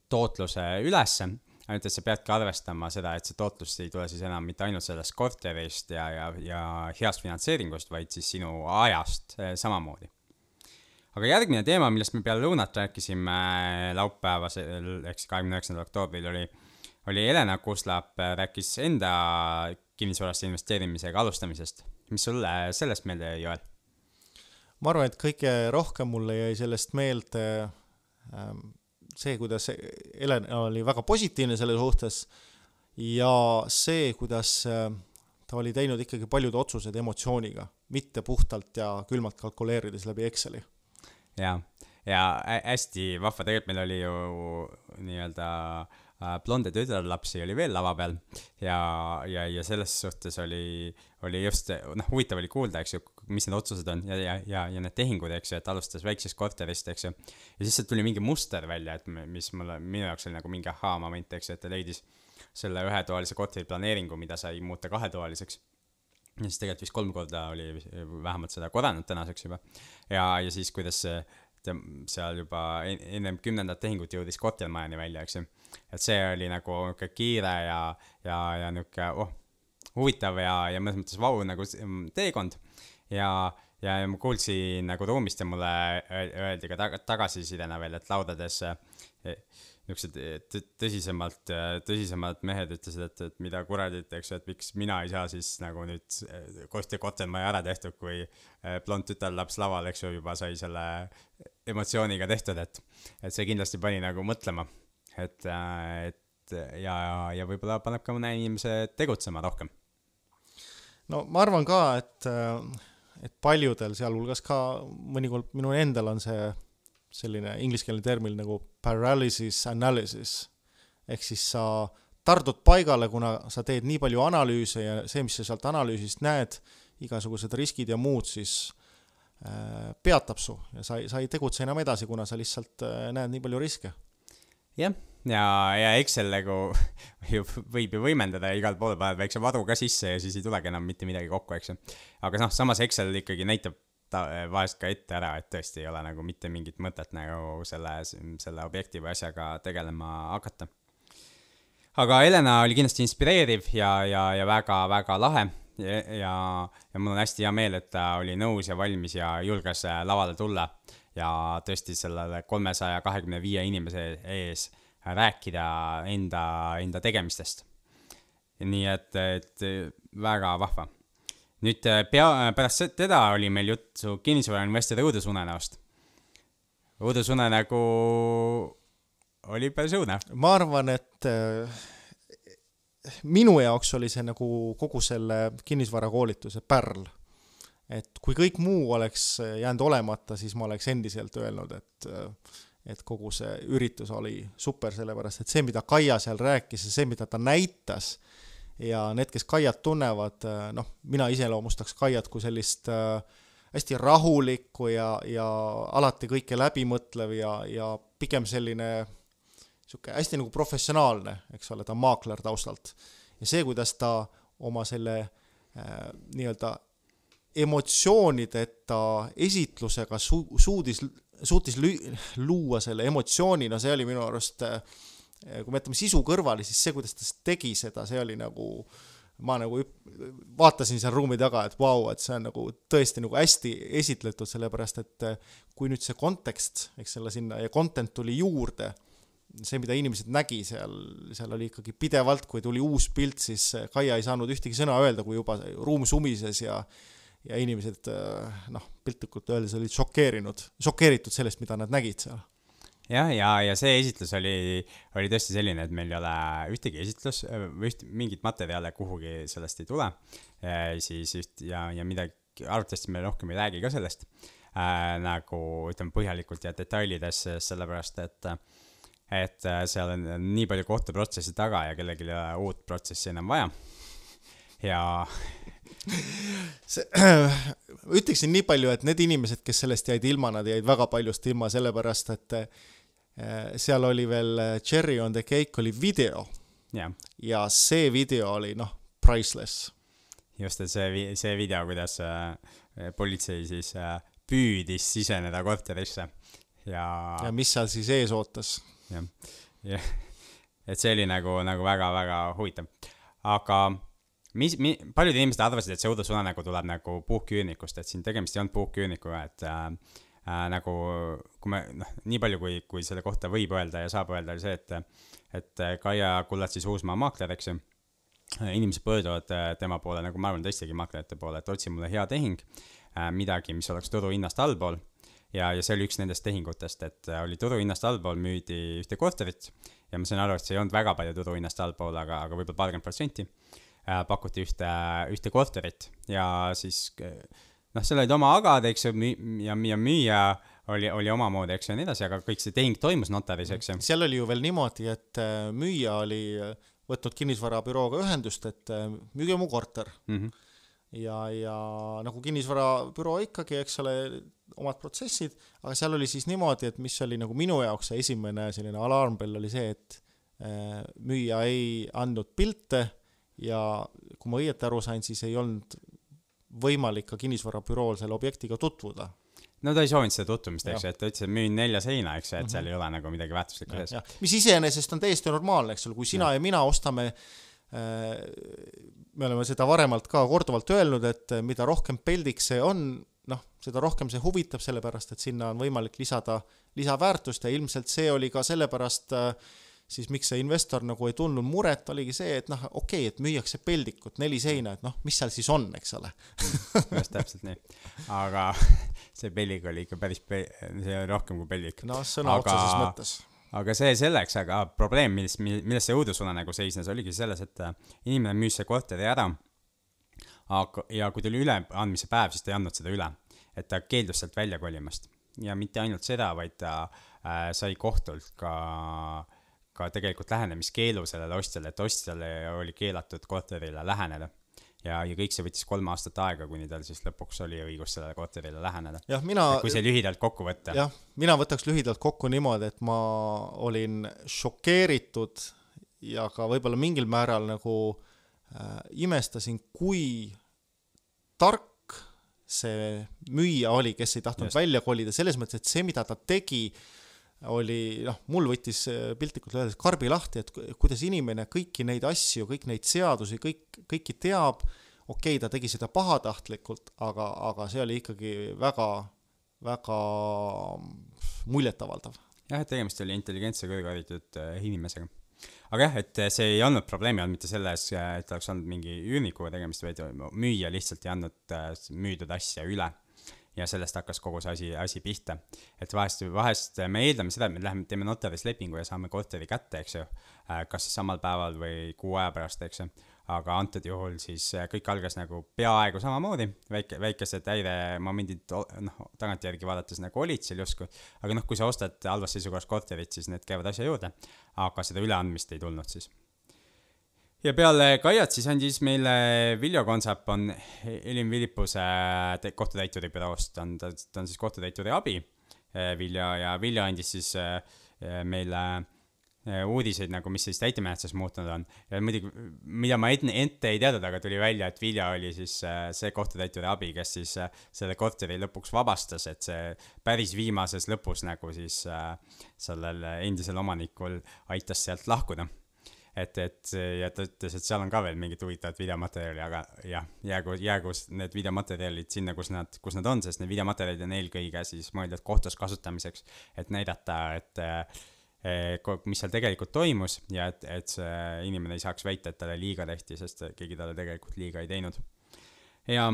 tootluse ülesse, ainult et sa peadki arvestama seda, et see tootlus ei tule siis enam mitte ainult sellest korterist ja, ja, ja heast finantseeringust, vaid siis sinu ajast eh, samamoodi aga järgmine teema, millest me peale lõunat rääkisime laupäevasel ehk siis kahekümne üheksandal oktoobril oli, oli Helena Kuslap rääkis enda kinnisvarasse investeerimisega alustamisest. mis sulle sellest meelde jäi, Joel? ma arvan, et kõige rohkem mulle jäi sellest meelde ähm, see, kuidas Helen oli väga positiivne selle suhtes ja see, kuidas äh, ta oli teinud ikkagi paljud otsused emotsiooniga, mitte puhtalt ja külmalt kalkuleerides läbi Exceli. Jaa, ja hästi vahva, tegelikult meil oli ju nii-öelda blonde tütarlapsi oli veel lava peal. Ja, ja, ja selles suhtes oli, oli just, noh, huvitav oli kuulda, eks ju, mis need otsused on ja, ja, ja, ja need tehingud, eks ju, et alustas väiksest korterist, eks ju. ja siis sealt tuli mingi muster välja, et mis mulle, minu jaoks oli nagu mingi ahaa-moment, eks ju, et ta leidis selle ühetoalise korteri planeeringu, mida sai muuta kahetoaliseks ja siis tegelikult vist kolm korda oli vähemalt seda korranud tänaseks juba. ja, ja siis, kuidas ta seal juba ennem kümnendat tehingut jõudis kortermajani välja, eks ju. et see oli nagu niisugune kiire ja, ja, ja niisugune, oh, huvitav ja, ja mõnes mõttes vau nagu teekond. ja, ja ma kuulsin nagu ruumist ja mulle öeldi ka tag tagasisidena veel, et laudades niisugused tõsisemalt, tõsisemad mehed ütlesid, et, et mida kuradit, eks ju, et miks mina ei saa siis nagu nüüd Kosti Kottenmaja ära tehtud, kui eh, blond tütarlaps laval, eks ju, juba sai selle emotsiooniga tehtud, et, et see kindlasti pani nagu mõtlema, et, et ja, ja võib-olla paneb ka mõne inimese tegutsema rohkem. no ma arvan ka, et, et paljudel, sealhulgas ka mõnikord minul endal on see selline ingliskeelne termin nagu paralysis analysis. ehk siis sa tardud paigale, kuna sa teed nii palju analüüse ja see, mis sa sealt analüüsist näed, igasugused riskid ja muud, siis äh, peatab su ja sa ei, sa ei tegutse enam edasi, kuna sa lihtsalt äh, näed nii palju riske. jah, ja, ja Excel nagu ju võib ju võimendada ja igal pool paned väikse varu ka sisse ja siis ei tulegi enam mitte midagi kokku, eks ju. aga noh, samas Excel ikkagi näitab ta vahest ka ette ära, et tõesti ei ole nagu mitte mingit mõtet nagu selle, selle objekti või asjaga tegelema hakata. aga Helena oli kindlasti inspireeriv ja, ja, ja väga-väga lahe ja, ja, ja mul on hästi hea meel, et ta oli nõus ja valmis ja julges lavale tulla ja tõesti sellele kolmesaja kahekümne viie inimese ees rääkida enda, enda tegemistest. nii et, et väga vahva nüüd äh, pea, pärast teda oli meil juttu kinnisvarainvestori õudusunenäost. õudusunenägu oli päris õudne. ma arvan, et äh, minu jaoks oli see nagu kogu selle kinnisvarakoolituse pärl. et kui kõik muu oleks jäänud olemata, siis ma oleks endiselt öelnud, et äh, et kogu see üritus oli super, sellepärast et see, mida Kaia seal rääkis ja see, mida ta näitas äh, ja need, kes Kaiat tunnevad, äh, noh, mina iseloomustaks Kaiat kui sellist äh, hästi rahulikku ja, ja alati kõike läbimõtlev ja, ja pigem selline niisugune hästi nagu professionaalne, eks ole, ta on maakler taustalt. ja see, kuidas ta oma selle äh, nii-öelda emotsioonideta esitlusega su-, suudis, suutis lü-, luua selle emotsiooni, no see oli minu arust äh, kui me jätame sisu kõrvale, siis see, kuidas ta tegi seda, see oli nagu ma nagu vaatasin seal ruumi taga, et vau et see on nagu tõesti nagu hästi esitletud, sellepärast et kui nüüd see kontekst, eks selle sinna ja content tuli juurde see, mida inimesed nägi seal, seal oli ikkagi pidevalt, kui tuli uus pilt, siis Kaia ei saanud ühtegi sõna öelda, kui juba ruum sumises ja ja inimesed noh, piltlikult öeldes olid šokeerinud, šokeeritud sellest, mida nad nägid seal jah, ja, ja see esitlus oli, oli tõesti selline, et meil ei ole ühtegi esitlus või üht, mingit materjale kuhugi sellest ei tule. siis üht ja, ja midagi, arvatavasti me rohkem ei räägi ka sellest äh, nagu ütleme põhjalikult ja detailides, sellepärast et et äh, seal on nii palju kohtuprotsessi taga ja kellelgi ei ole uut protsessi enam vaja. ja see, ütleksin nii palju, et need inimesed, kes sellest jäid ilma, nad jäid väga paljust ilma, sellepärast et äh, seal oli veel äh, Cherry on the cake oli video yeah.. ja see video oli noh, priceless. just, et see, see video, kuidas äh, politsei siis püüdis siseneda korterisse ja. ja mis seal siis ees ootas jah, jah, et see oli nagu, nagu väga-väga huvitav. aga mis, mi-, paljud inimesed arvasid, et see õudusunenägu tuleb nagu puuhküürnikust, et siin tegemist ei olnud puuhküürnikuga, et äh, äh, nagu kui me, noh, nii palju, kui, kui selle kohta võib öelda ja saab öelda, oli see, et, et Kaia Kullat siis Uusmaa maakler, eks ju, inimesed pöörduvad äh, tema poole, nagu ma arvan, teistegi maaklerite poole, et otsi mulle hea tehing äh,, midagi, mis oleks turuhinnast allpool ja, ja see oli üks nendest tehingutest, et äh, oli turuhinnast allpool, müüdi ühte korterit ja ma sain aru, et see ei olnud väga palju turuhinnast allpool, aga, aga võib-olla paarkümmend protsenti äh,. Pakuti ühte, ühte korterit ja siis noh, seal olid oma agad, eks ju, ja, ja müüja oli, oli omamoodi, eks ju, ja nii edasi, aga kõik see tehing toimus notaris, eks ju. seal oli ju veel niimoodi, et äh, müüja oli võtnud kinnisvarabürooga ühendust, et müüge mu korter mm. -hmm ja, ja nagu kinnisvarabüroo ikkagi, eks ole, omad protsessid, aga seal oli siis niimoodi, et mis oli nagu minu jaoks see esimene selline alarmbell oli see, et äh, müüja ei andnud pilte ja kui ma õieti aru sain, siis ei olnud võimalik ka kinnisvarabürool selle objektiga tutvuda. no ta ei soovinud seda tutvumist, eks ju, et ta ütles, et müün nelja seina, eks ju, et seal mm -hmm. ei ole nagu midagi väärtuslikku sees. mis iseenesest on täiesti normaalne, eks ole, kui sina ja, ja mina ostame äh, me oleme seda varemalt ka korduvalt öelnud, et mida rohkem peldiks see on, noh, seda rohkem see huvitab, sellepärast et sinna on võimalik lisada lisaväärtust ja ilmselt see oli ka sellepärast siis miks see investor nagu ei tundnud muret, oligi see, et noh, okei okay,, et müüakse peldikut, neli seina, et noh, mis seal siis on, eks ole just täpselt nii. aga see peldik oli ikka päris pe-, see oli rohkem kui peldik. noh, sõna aga... otseses mõttes aga see selleks, aga probleem, milles, milles see õudusunne nagu seisnes, oligi selles, et äh, inimene müüs see korteri ära. aga, ja kui tuli üleandmise päev, siis ta ei andnud seda üle. et ta keeldus sealt välja kolimast. ja mitte ainult seda, vaid ta äh, sai kohtult ka, ka tegelikult lähenemiskeelu sellele ostjale, et ostjale oli keelatud korterile läheneda ja, ja kõik see võttis kolm aastat aega, kuni tal siis lõpuks oli õigus sellele korterile läheneda. jah, mina. kui see lühidalt kokku võtta. jah, mina võtaks lühidalt kokku niimoodi, et ma olin šokeeritud ja ka võib-olla mingil määral nagu äh, imestasin, kui tark see müüja oli, kes ei tahtnud Just. välja kolida, selles mõttes, et see, mida ta tegi äh,, oli noh, mul võttis piltlikult öeldes karbi lahti, et kuidas inimene kõiki neid asju, kõik neid seadusi, kõik, kõiki teab, okei okay,, ta tegi seda pahatahtlikult, aga, aga see oli ikkagi väga, väga muljetavaldav. jah, et tegemist oli intelligentse kõrgharitud äh, inimesega. aga jah, et see ei olnud probleemi olnud mitte selles, et oleks olnud mingi üürnikuga tegemist, vaid müüja lihtsalt ei andnud äh, müüdud asja üle ja sellest hakkas kogu see asi, asi pihta. et vahest, vahest me eeldame seda, et me läheme, teeme notaris lepingu ja saame korteri kätte, eks ju, äh, kas siis samal päeval või kuu aja pärast, eks ju. aga antud juhul siis äh, kõik algas nagu peaaegu samamoodi, väike, väikesed häiremomendid, noh, tagantjärgi vaadates nagu olid seal justkui, aga noh, kui sa ostad halvas seisukorras korterit, siis need käivad asja juurde, aga seda üleandmist ei tulnud siis ja peale Kaiat siis andis meile Viljo Konsap on Elin Villipuse kohtutäituri büroost, on ta, ta on siis kohtutäituri abi, eh, Viljo, ja Viljo andis siis eh, meile eh, uudiseid nagu, mis siis täitemenetluses muutunud on. ja muidugi, mida ma ette, ette ei teadnud, aga tuli välja, et Vilja oli siis see kohtutäituri abi, kes siis selle korteri lõpuks vabastas, et see päris viimases lõpus nagu siis sellel endisel omanikul aitas sealt lahkuda et, et ja ta ütles, et seal on ka veel mingit huvitavat videomaterjali, aga jah, jäägu, jäägu need videomaterjalid sinna, kus nad, kus nad on, sest need videomaterjalid on eelkõige siis mõeldud kohtus kasutamiseks, et näidata, et mis seal tegelikult toimus ja et, et see inimene ei saaks väita, et talle liiga tehti, sest keegi talle tegelikult liiga ei teinud. ja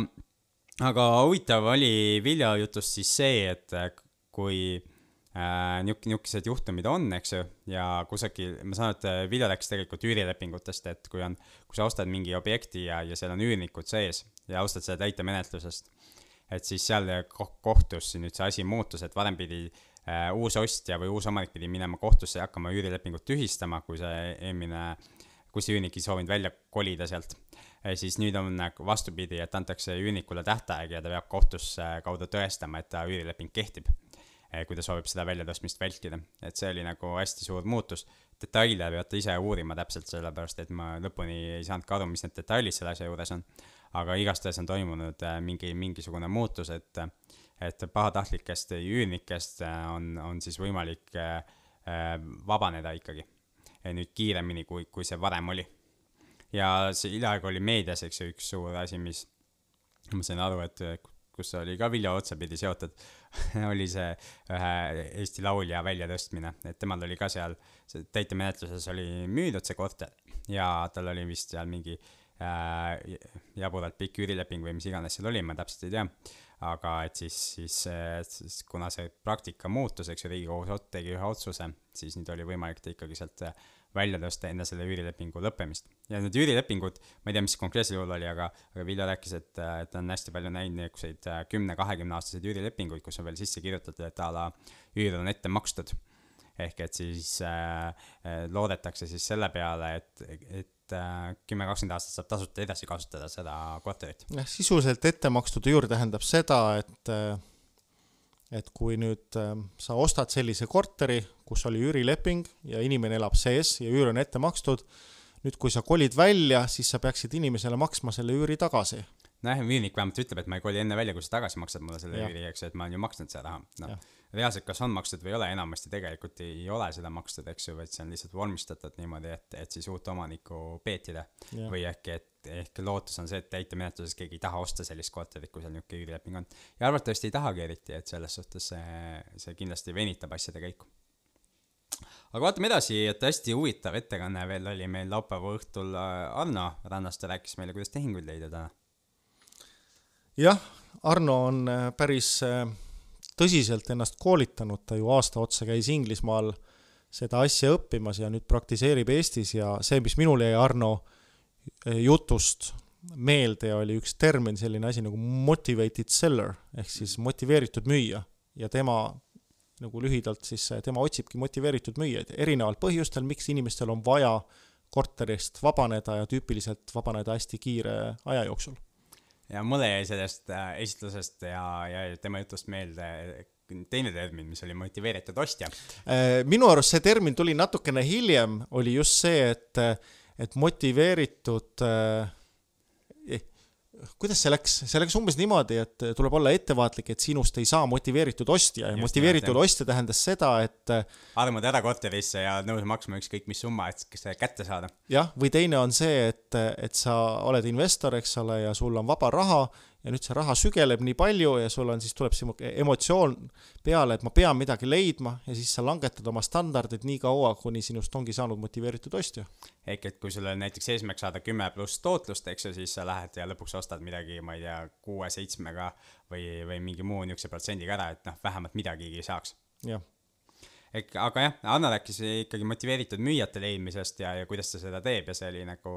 aga huvitav oli Vilja jutust siis see, et kui äh, niuk-, niisugused juhtumid on, eks ju, ja kusagil, ma saan aru, et Vilja rääkis tegelikult üürilepingutest, et kui on, kui sa ostad mingi objekti ja, ja seal on üürnikud sees ja ostad seda täitemenetlusest, et siis seal kohtus nüüd see asi muutus, et varem pidi äh, uus ostja või uus omanik pidi minema kohtusse ja hakkama üürilepingut tühistama, kui see eelmine, kui see üürnik ei soovinud välja kolida sealt siis nüüd on nagu vastupidi, et antakse üürnikule tähtaeg ja ta peab kohtusse kaudu tõestama, et ta üürileping kehtib. Eh, kui ta soovib seda väljatõstmist vältida, et see oli nagu hästi suur muutus. detaile peate ise uurima täpselt sellepärast, et ma lõpuni ei saanudki aru, mis need detailid selle asja juures on. aga igastahes on toimunud eh, mingi, mingisugune muutus, et, et pahatahtlikest üürnikest eh, on, on siis võimalik vabaneda ikkagi. nüüd kiiremini, kui, kui see varem oli ja see hiljaaegu oli meedias, eks ju, üks suur asi, mis ma sain aru, et kus oli ka Vilja otsapidi seotud oli see ühe Eesti laulja väljatõstmine, et temal oli ka seal, täitemenetluses oli müüdud see korter ja tal oli vist seal mingi äh, jaburalt pikk üürileping või mis iganes seal oli, ma täpselt ei tea. aga et siis, siis, siis kuna see praktika muutus, eks ju, Riigikohus tegi ühe otsuse, siis nüüd oli võimalik ta ikkagi sealt välja tõsta enne selle üürilepingu lõppemist. ja need üürilepingud, ma ei tea, mis konkreetsel juhul oli, aga, aga Vilja rääkis, et, et ta on hästi palju näinud niisuguseid äh, kümne-kahekümne aastaseid üürilepinguid, kus on veel sisse kirjutatud, et a la üür on ette makstud. ehk et siis äh, äh loodetakse siis selle peale, et, et äh, kümme, kakskümmend aastat saab tasuta edasi kasutada seda korterit. jah, sisuliselt ette makstud üür tähendab seda, et äh et kui nüüd äh, sa ostad sellise korteri, kus oli üürileping ja inimene elab sees ja üür on ette makstud, nüüd kui sa kolid välja, siis sa peaksid inimesele maksma selle üüri tagasi. nojah, üürnik vähemalt ütleb, et ma ei koli enne välja, kui sa tagasi maksad mulle selle üüri, eks ju, et ma olen ju maksnud seda raha, noh reaalselt, kas on makstud või ei ole, enamasti tegelikult ei ole seda makstud, eks ju, vaid see on lihtsalt vormistatud niimoodi, et, et siis uut omanikku peetida. või äkki, et ehk lootus on see, et täitemenetluses keegi ei taha osta sellist korterit, kui seal niisugune üürileping on. ja arvatavasti ei tahagi eriti, et selles suhtes see, see kindlasti venitab asjade käiku. aga vaatame edasi, et hästi huvitav ettekanne veel oli meil laupäeva õhtul Arno Rannaste rääkis meile, kuidas tehinguid leida täna. jah, Arno on äh, päris äh, tõsiselt ennast koolitanud, ta ju aasta otsa käis Inglismaal seda asja õppimas ja nüüd praktiseerib Eestis ja see, mis minul jäi Arno jutust meelde, oli üks termin, selline asi nagu motivated seller ehk siis motiveeritud müüja. Ja tema nagu lühidalt siis tema otsibki motiveeritud müüjaid erineval põhjustel, miks inimestel on vaja korterist vabaneda ja tüüpiliselt vabaneda hästi kiire aja jooksul ja mulle jäi sellest äh, esitlusest ja, ja tema jutust meelde teine termin, mis oli motiveeritud ostja. Äh, minu arust see termin tuli natukene hiljem, oli just see, et, et motiveeritud äh, kuidas see läks, see läks umbes niimoodi, et tuleb olla ettevaatlik, et sinust ei saa motiveeritud ostja. Ja Just motiveeritud jah, ostja tähendas seda, et armud ära korterisse ja nõus maksma ükskõik mis summa, et see kätte saada. jah, või teine on see, et, et sa oled investor, eks ole, ja sul on vaba raha ja nüüd see raha sügeleb nii palju ja sul on siis, tuleb sihuke emotsioon peale, et ma pean midagi leidma ja siis sa langetad oma standardid nii kaua, kuni sinust ongi saanud motiveeritud ostja. ehk et kui sul on näiteks eesmärk saada kümme pluss tootlust, eks ju, siis sa lähed ja lõpuks ostad midagi, ma ei tea, kuue-seitsmega või, või mingi muu niisuguse protsendiga ära, et noh, vähemalt midagigi saaks. jah ehk, aga jah, Anna rääkis ikkagi motiveeritud müüjate leidmisest ja, ja kuidas ta seda teeb ja see oli nagu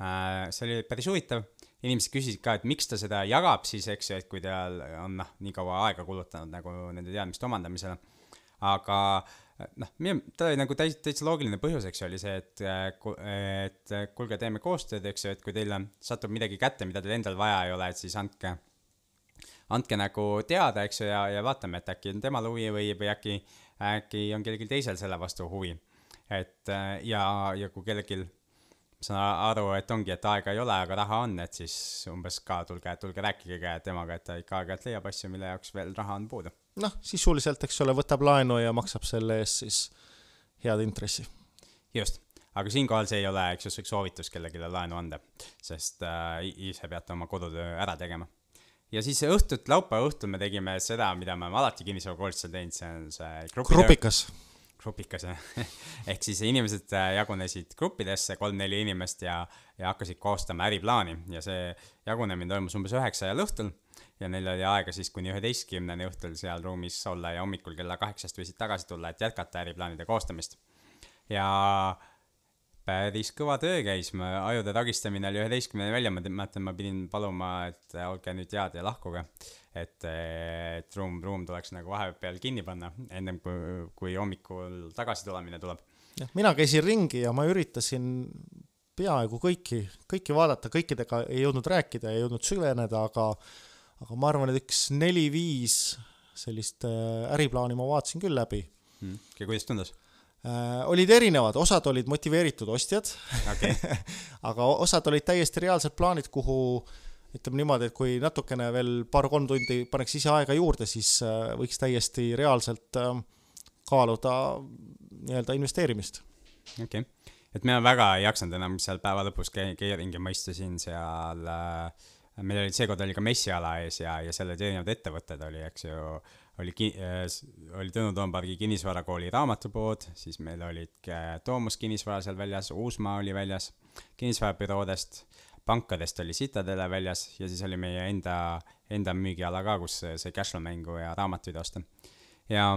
äh,, see oli päris huvitav inimesed küsisid ka, et miks ta seda jagab siis, eks ju, et kui tal on noh, nii kaua aega kulutanud nagu nende teadmiste omandamisele. aga noh, tal oli nagu täitsa, täitsa loogiline põhjus, eks ju, oli see, et, et kuulge, teeme koostööd, eks ju, et kui teil satub midagi kätte, mida teil endal vaja ei ole, et siis andke, andke nagu teada, eks ju, ja, ja vaatame, et äkki on temal huvi või, või äkki, äkki on kellelgi teisel selle vastu huvi. et ja, ja kui kellelgi saan aru, et ongi, et aega ei ole, aga raha on, et siis umbes ka tulge, tulge rääkige temaga, et ta ikka aeg-ajalt leiab asju, mille jaoks veel raha on puudu. noh, sisuliselt, eks ole, võtab laenu ja maksab selle eest siis head intressi. just, aga siinkohal see ei ole, eks ju, soovitus kellelegi laenu anda, sest äh, ise peate oma kodutöö ära tegema. ja siis õhtut, laupäeva õhtul me tegime seda, mida me oleme alati kinnisvarakoolitusel teinud, see on see grupitöö. grupikas grupikas ehk siis inimesed äh, jagunesid gruppidesse, kolm-neli inimest ja, ja hakkasid koostama äriplaani ja see jagunemine toimus umbes üheksa ajal õhtul ja neil oli aega siis kuni üheteistkümneni õhtul seal ruumis olla ja hommikul kella kaheksast võisid tagasi tulla, et jätkata äriplaanide koostamist. ja päris kõva töö käis, ma ajude tagistamine oli üheteistkümneni välja, ma mäletan, ma pidin paluma, et olge nüüd head ja lahkuge. et, et ruum, ruum tuleks nagu vahepeal kinni panna, ennem kui, kui hommikul tagasi tulemine tuleb. jah, mina käisin ringi ja ma üritasin peaaegu kõiki, kõiki vaadata, kõikidega ei jõudnud rääkida, ei jõudnud süveneda, aga aga ma arvan, et üks neli-viis sellist äh, äriplaani ma vaatasin küll läbi mm.. ja kuidas tundus? Äh, olid erinevad, osad olid motiveeritud ostjad okay. aga osad olid täiesti reaalsed plaanid, kuhu ütleme niimoodi, et kui natukene veel paar-kolm tundi paneks ise aega juurde, siis äh, võiks täiesti reaalselt äh, kaaluda nii-öelda investeerimist. okei okay., et mina väga ei jaksanud enam seal päeva lõpus käia ringi, ma istusin seal äh, meil oli, seekord oli ka messiala ees ja, ja seal olid erinevad ettevõtted oli, eks ju, oli ki-, äh, oli Tõnu Toompargi kinnisvarakooli raamatupood, siis meil olid Toomus kinnisvara seal väljas, Uusmaa oli väljas, kinnisvarabüroodest, pankadest oli Citadele väljas ja siis oli meie enda, enda müügiala ka, kus sai cashflow mängu ja raamatuid osta. ja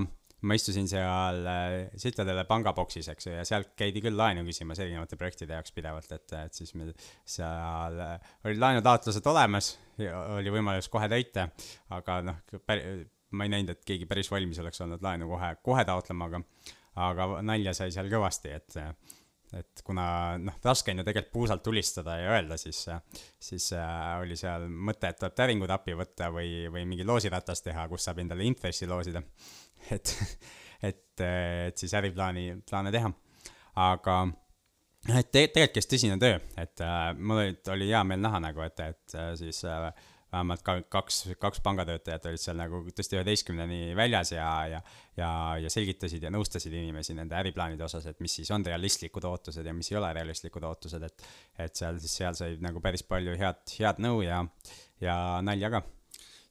ma istusin seal äh, Citadele pangaboksis, eks ju, ja sealt käidi küll laenu küsimas erinevate projektide jaoks pidevalt, et, et siis meil seal äh, olid laenutaotlused olemas oli võimalus kohe täita, aga noh, ma ei näinud, et keegi päris valmis oleks olnud laenu kohe, kohe taotlema, aga, aga nalja sai seal kõvasti, et et kuna noh, raske on ju tegelikult puusalt tulistada ja öelda, siis, siis äh, oli seal mõte, et tuleb täringud appi võtta või, või mingi loosiratas teha, kus saab endale intressi loosida et, et, et siis äriplaani, plaane teha. aga et te, tegelikult käis tõsine töö, et äh, mul oli, oli hea meel näha nagu, et, et äh, siis äh, vähemalt ka kaks, kaks pangatöötajat olid seal nagu tõesti üheteistkümneni väljas ja, ja, ja, ja selgitasid ja nõustasid inimesi nende äriplaanide osas, et mis siis on realistlikud ootused ja mis ei ole realistlikud ootused, et, et seal siis, seal sai nagu päris palju head, head nõu ja, ja nalja ka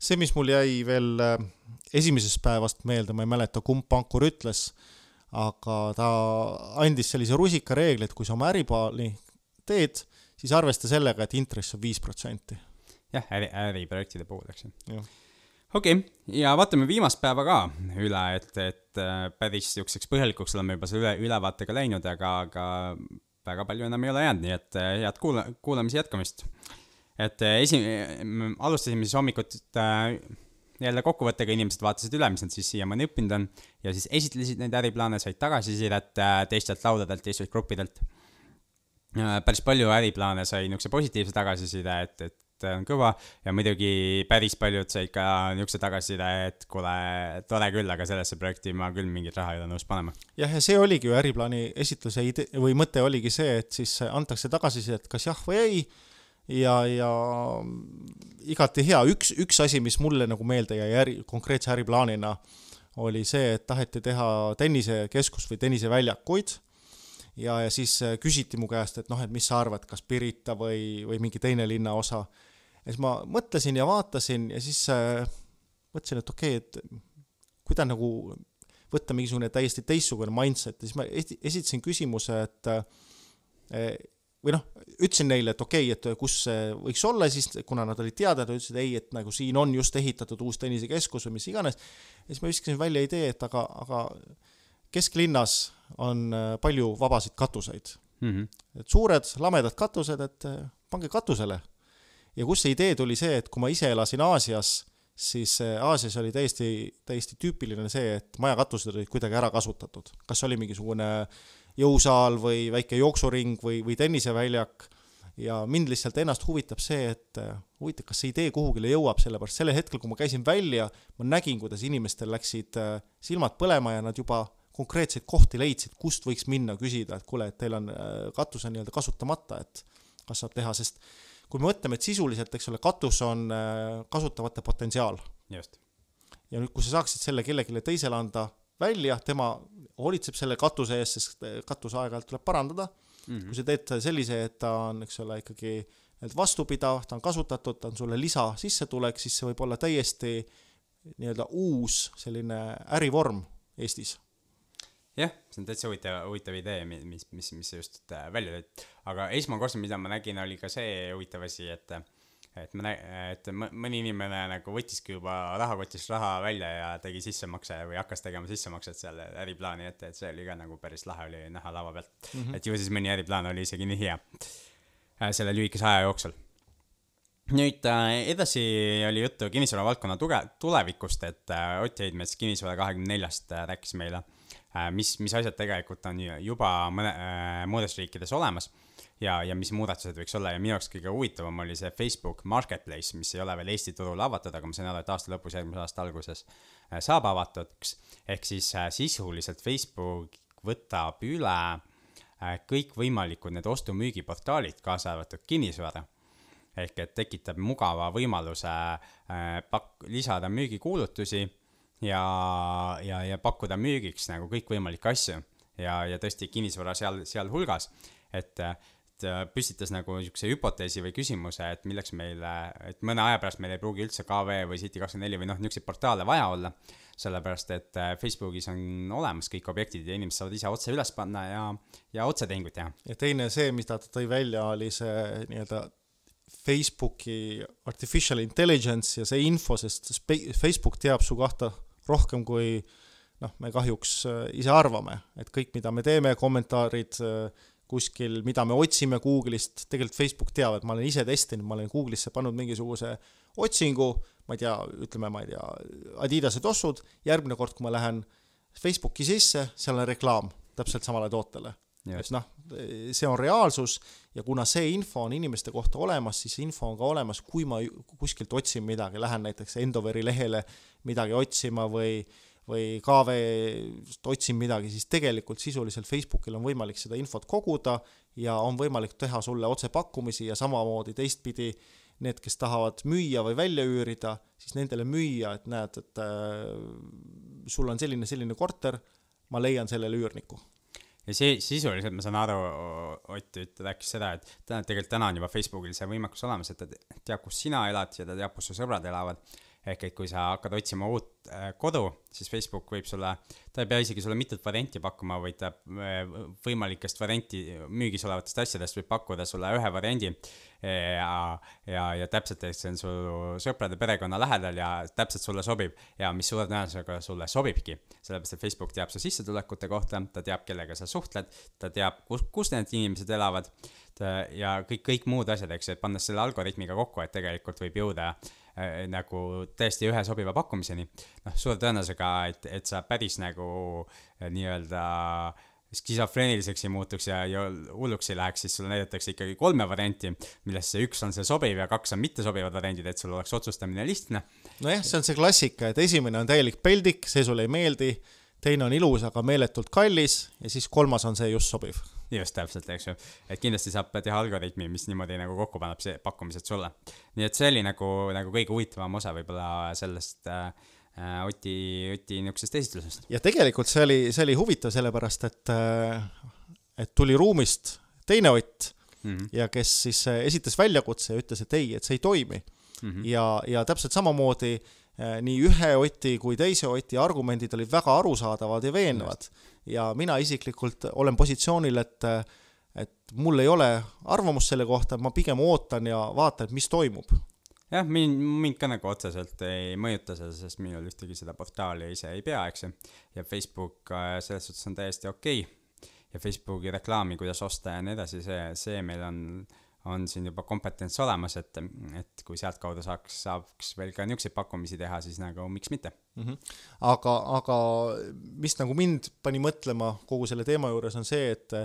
see, mis mul jäi veel äh, esimesest päevast meelde, ma ei mäleta, kumb pankur ütles, aga ta andis sellise rusikareegli, et kui sa oma äriplaani teed, siis arvesta sellega, et intress on viis protsenti. Jah, äri, äriprojektide puhul, eks ju. okei okay., ja vaatame viimast päeva ka üle, et, et äh, päris niisuguseks põhjalikuks oleme juba selle üle, ülevaatega läinud, aga, aga väga palju enam ei ole jäänud, nii et äh, head kuula-, kuulamise jätkamist et äh, esi-, alustasime siis hommikut äh, jälle kokkuvõttega, inimesed vaatasid üle, mis nad siis siiamaani õppinud on ja siis esitlesid neid äriplaane, said tagasisidet teistelt laudadelt, teistelt gruppidelt. päris palju äriplaane sai niisuguse positiivse tagasiside, et, et on kõva ja muidugi päris paljud said ka niisuguse tagasiside, et kuule, tore küll, aga sellesse projekti ma küll mingit raha ei ole nõus panema. jah, ja see oligi ju äriplaani esitluse idee või mõte oligi see, et siis antakse tagasisidet kas jah või ei ja, ja igati hea, üks, üks asi, mis mulle nagu meelde jäi äri, konkreetse äriplaanina, oli see, et taheti teha tennisekeskust või tenniseväljakuid ja, ja siis küsiti mu käest, et noh, et mis sa arvad, kas Pirita või, või mingi teine linnaosa. Ja siis ma mõtlesin ja vaatasin ja siis äh, mõtlesin, et okei okay,, et kuidas nagu võtta mingisugune täiesti teistsugune mindset ja siis ma esitasin küsimuse, et äh, või noh, ütlesin neile, et okei okay,, et kus see võiks olla, siis kuna nad olid teada, nad ütlesid ei, et nagu siin on just ehitatud uus tennisekeskus või mis iganes. ja siis ma viskasin välja idee, et aga, aga kesklinnas on äh, palju vabasid katuseid mm. -hmm. et suured lamedad katused, et pange katusele. Ja kust see idee tuli, see, et kui ma ise elasin Aasias, siis äh, Aasias oli täiesti, täiesti tüüpiline see, et majakatused olid kuidagi ära kasutatud. kas oli mingisugune jõusaal või väike jooksuring või, või tenniseväljak ja mind lihtsalt ennast huvitab see, et äh, huvitav, kas see idee kuhugile jõuab, sellepärast sellel hetkel, kui ma käisin välja, ma nägin, kuidas inimestel läksid äh, silmad põlema ja nad juba konkreetseid kohti leidsid, kust võiks minna küsida, et kuule, et teil on katus on nii-öelda kasutamata, et kas saab teha, sest kui me mõtleme, et sisuliselt, eks ole, katus on kasutamata potentsiaal. just. ja nüüd, kui sa saaksid selle kellelegi teisele anda välja, tema hoolitseb selle katuse eest, sest katus aeg-ajalt tuleb parandada mm. -hmm. kui sa teed sellise, et ta on, eks ole, ikkagi vastupidav, ta on kasutatud, ta on sulle lisasissetulek, siis see võib olla täiesti nii-öelda uus selline ärivorm Eestis. jah, see on täitsa huvitav, huvitav idee, mis, mis, mis sa just äh, välja tõid. aga esmakordselt, mida ma nägin, oli ka see huvitav asi, et, et ma nä-, et mõ- mõni inimene nagu võttiski juba rahakotist raha välja ja tegi sissemakse või hakkas tegema sissemakset seal äriplaani ette, et see oli ka nagu päris lahe oli näha lava pealt mm. -hmm. et ju siis mõni äriplaan oli isegi nii hea äh, selle lühikese aja jooksul nüüd äh, edasi oli juttu kinnisvara valdkonna tuge-, tulevikust, et Ott Heidmets Kinnisvara kahekümne neljast rääkis meile äh,, mis, mis asjad tegelikult on ju- juba mõne äh, muudes riikides olemas ja, ja mis muudatused võiks olla ja minu jaoks kõige huvitavam oli see Facebook Marketplace, mis ei ole veel Eesti turul avatud, aga ma sain aru, et aasta lõpus, järgmise aasta alguses äh, saab avatuks. ehk siis äh, sisuliselt Facebook võtab üle äh, kõikvõimalikud need ostu-müügiportaalid, kaasa arvatud kinnisvara ehk et tekitab mugava võimaluse äh, pak-, lisada müügikuulutusi ja, ja, ja pakkuda müügiks nagu kõikvõimalikke asju ja, ja tõesti kinnisvara seal, sealhulgas, et, et äh, püstitas nagu niisuguse hüpoteesi või küsimuse, et milleks meil, et mõne aja pärast meil ei pruugi üldse KV või City24 või noh, niisuguseid portaale vaja olla, sellepärast et äh, Facebookis on olemas kõik objektid ja inimesed saavad ise otse üles panna ja, ja otsetehinguid teha. ja teine see, mida ta tõi välja, oli see nii-öelda Facebooki artificial intelligence ja see info, sest Facebook teab su kohta rohkem kui noh, me kahjuks äh, ise arvame, et kõik, mida me teeme, kommentaarid äh, kuskil, mida me otsime Google'ist, tegelikult Facebook teab, et ma olen ise testinud, ma olen Google'isse pannud mingisuguse otsingu, ma ei tea, ütleme, ma ei tea, Adidase tossud, järgmine kord, kui ma lähen Facebooki sisse, seal on reklaam täpselt samale tootele et noh, see on reaalsus ja kuna see info on inimeste kohta olemas, siis info on ka olemas, kui ma kuskilt otsin midagi, lähen näiteks Endoveri lehele midagi otsima või või KV-st otsin midagi, siis tegelikult sisuliselt Facebookil on võimalik seda infot koguda ja on võimalik teha sulle otsepakkumisi ja samamoodi teistpidi need, kes tahavad müüa või välja üürida, siis nendele müüa, et näed, et äh, sul on selline, selline korter, ma leian sellele üürniku ja see sisuliselt ma saan aru, Ott üt- rääkis seda, et täna tegelikult täna on juba Facebookil see võimekus olemas, et ta te- teab, kus sina elad ja ta teab, kus su sõbrad elavad. Ehk et kui sa hakkad otsima uut äh, kodu, siis Facebook võib sulle, ta ei pea isegi sulle mitut varianti pakkuma, vaid ta äh, võimalikest varianti müügis olevatest asjadest võib pakkuda sulle ühe variandi. ja, ja, ja täpselt, et see on su sõprade perekonna lähedal ja täpselt sulle sobib ja mis suure tõenäosusega sulle sobibki. sellepärast, et Facebook teab su sissetulekute kohta, ta teab, kellega sa suhtled, ta teab, kus, kus need inimesed elavad ja kõik, kõik muud asjad, eks ju, et pannes selle algoritmiga kokku, et tegelikult võib jõuda nagu täiesti ühe sobiva pakkumiseni. noh, suure tõenäosusega, et, et sa päris nagu äh, nii-öelda skisofreeniliseks ei muutuks ja, ja hulluks ei läheks, siis sulle näidatakse ikkagi kolme varianti, millest see üks on see sobiv ja kaks on mittesobivad variandid, et sul oleks otsustamine lihtne. nojah, see on see klassika, et esimene on täielik peldik, see sulle ei meeldi, teine on ilus, aga meeletult kallis ja siis kolmas on see just sobiv. Just täpselt, eks ju, et kindlasti saab teha algoritmi, mis niimoodi nagu kokku paneb see pakkumised sulle. nii et see oli nagu, nagu kõige huvitavam osa võib-olla sellest äh, äh, Oti, Oti niisugusest esitlusest. ja tegelikult see oli, see oli huvitav, sellepärast et, et tuli ruumist teine Ott Mm -hmm. ja kes siis äh, esitas väljakutse ja ütles, et ei, et see ei toimi Mm -hmm. ja, ja täpselt samamoodi äh, nii ühe Oti kui teise Oti argumendid olid väga arusaadavad ja veenvad. Ja mina isiklikult olen positsioonil, et et mul ei ole arvamust selle kohta, ma pigem ootan ja vaatan, et mis toimub. jah, mind, mind ka nagu otseselt ei mõjuta see, sest minul ühtegi seda portaali ise ei pea, eks ju. ja Facebook äh, selles suhtes on täiesti okei okay.. ja Facebooki reklaami, kuidas osta ja nii edasi, see, see meil on, on siin juba kompetents olemas, et, et kui sealtkaudu saaks, saaks veel ka niisuguseid pakkumisi teha, siis nagu miks mitte. mm. -hmm. aga, aga mis nagu mind pani mõtlema kogu selle teema juures on see, et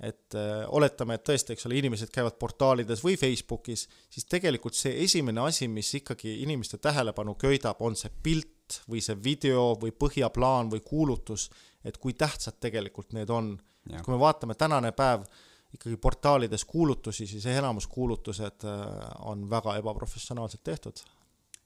et äh, oletame, et tõesti, eks ole, inimesed käivad portaalides või Facebookis, siis tegelikult see esimene asi, mis ikkagi inimeste tähelepanu köidab, on see pilt või see video või põhjaplaan või kuulutus, et kui tähtsad tegelikult need on. kui me vaatame tänane päev ikkagi portaalides kuulutusi, siis enamus kuulutused äh, on väga ebaprofessionaalselt tehtud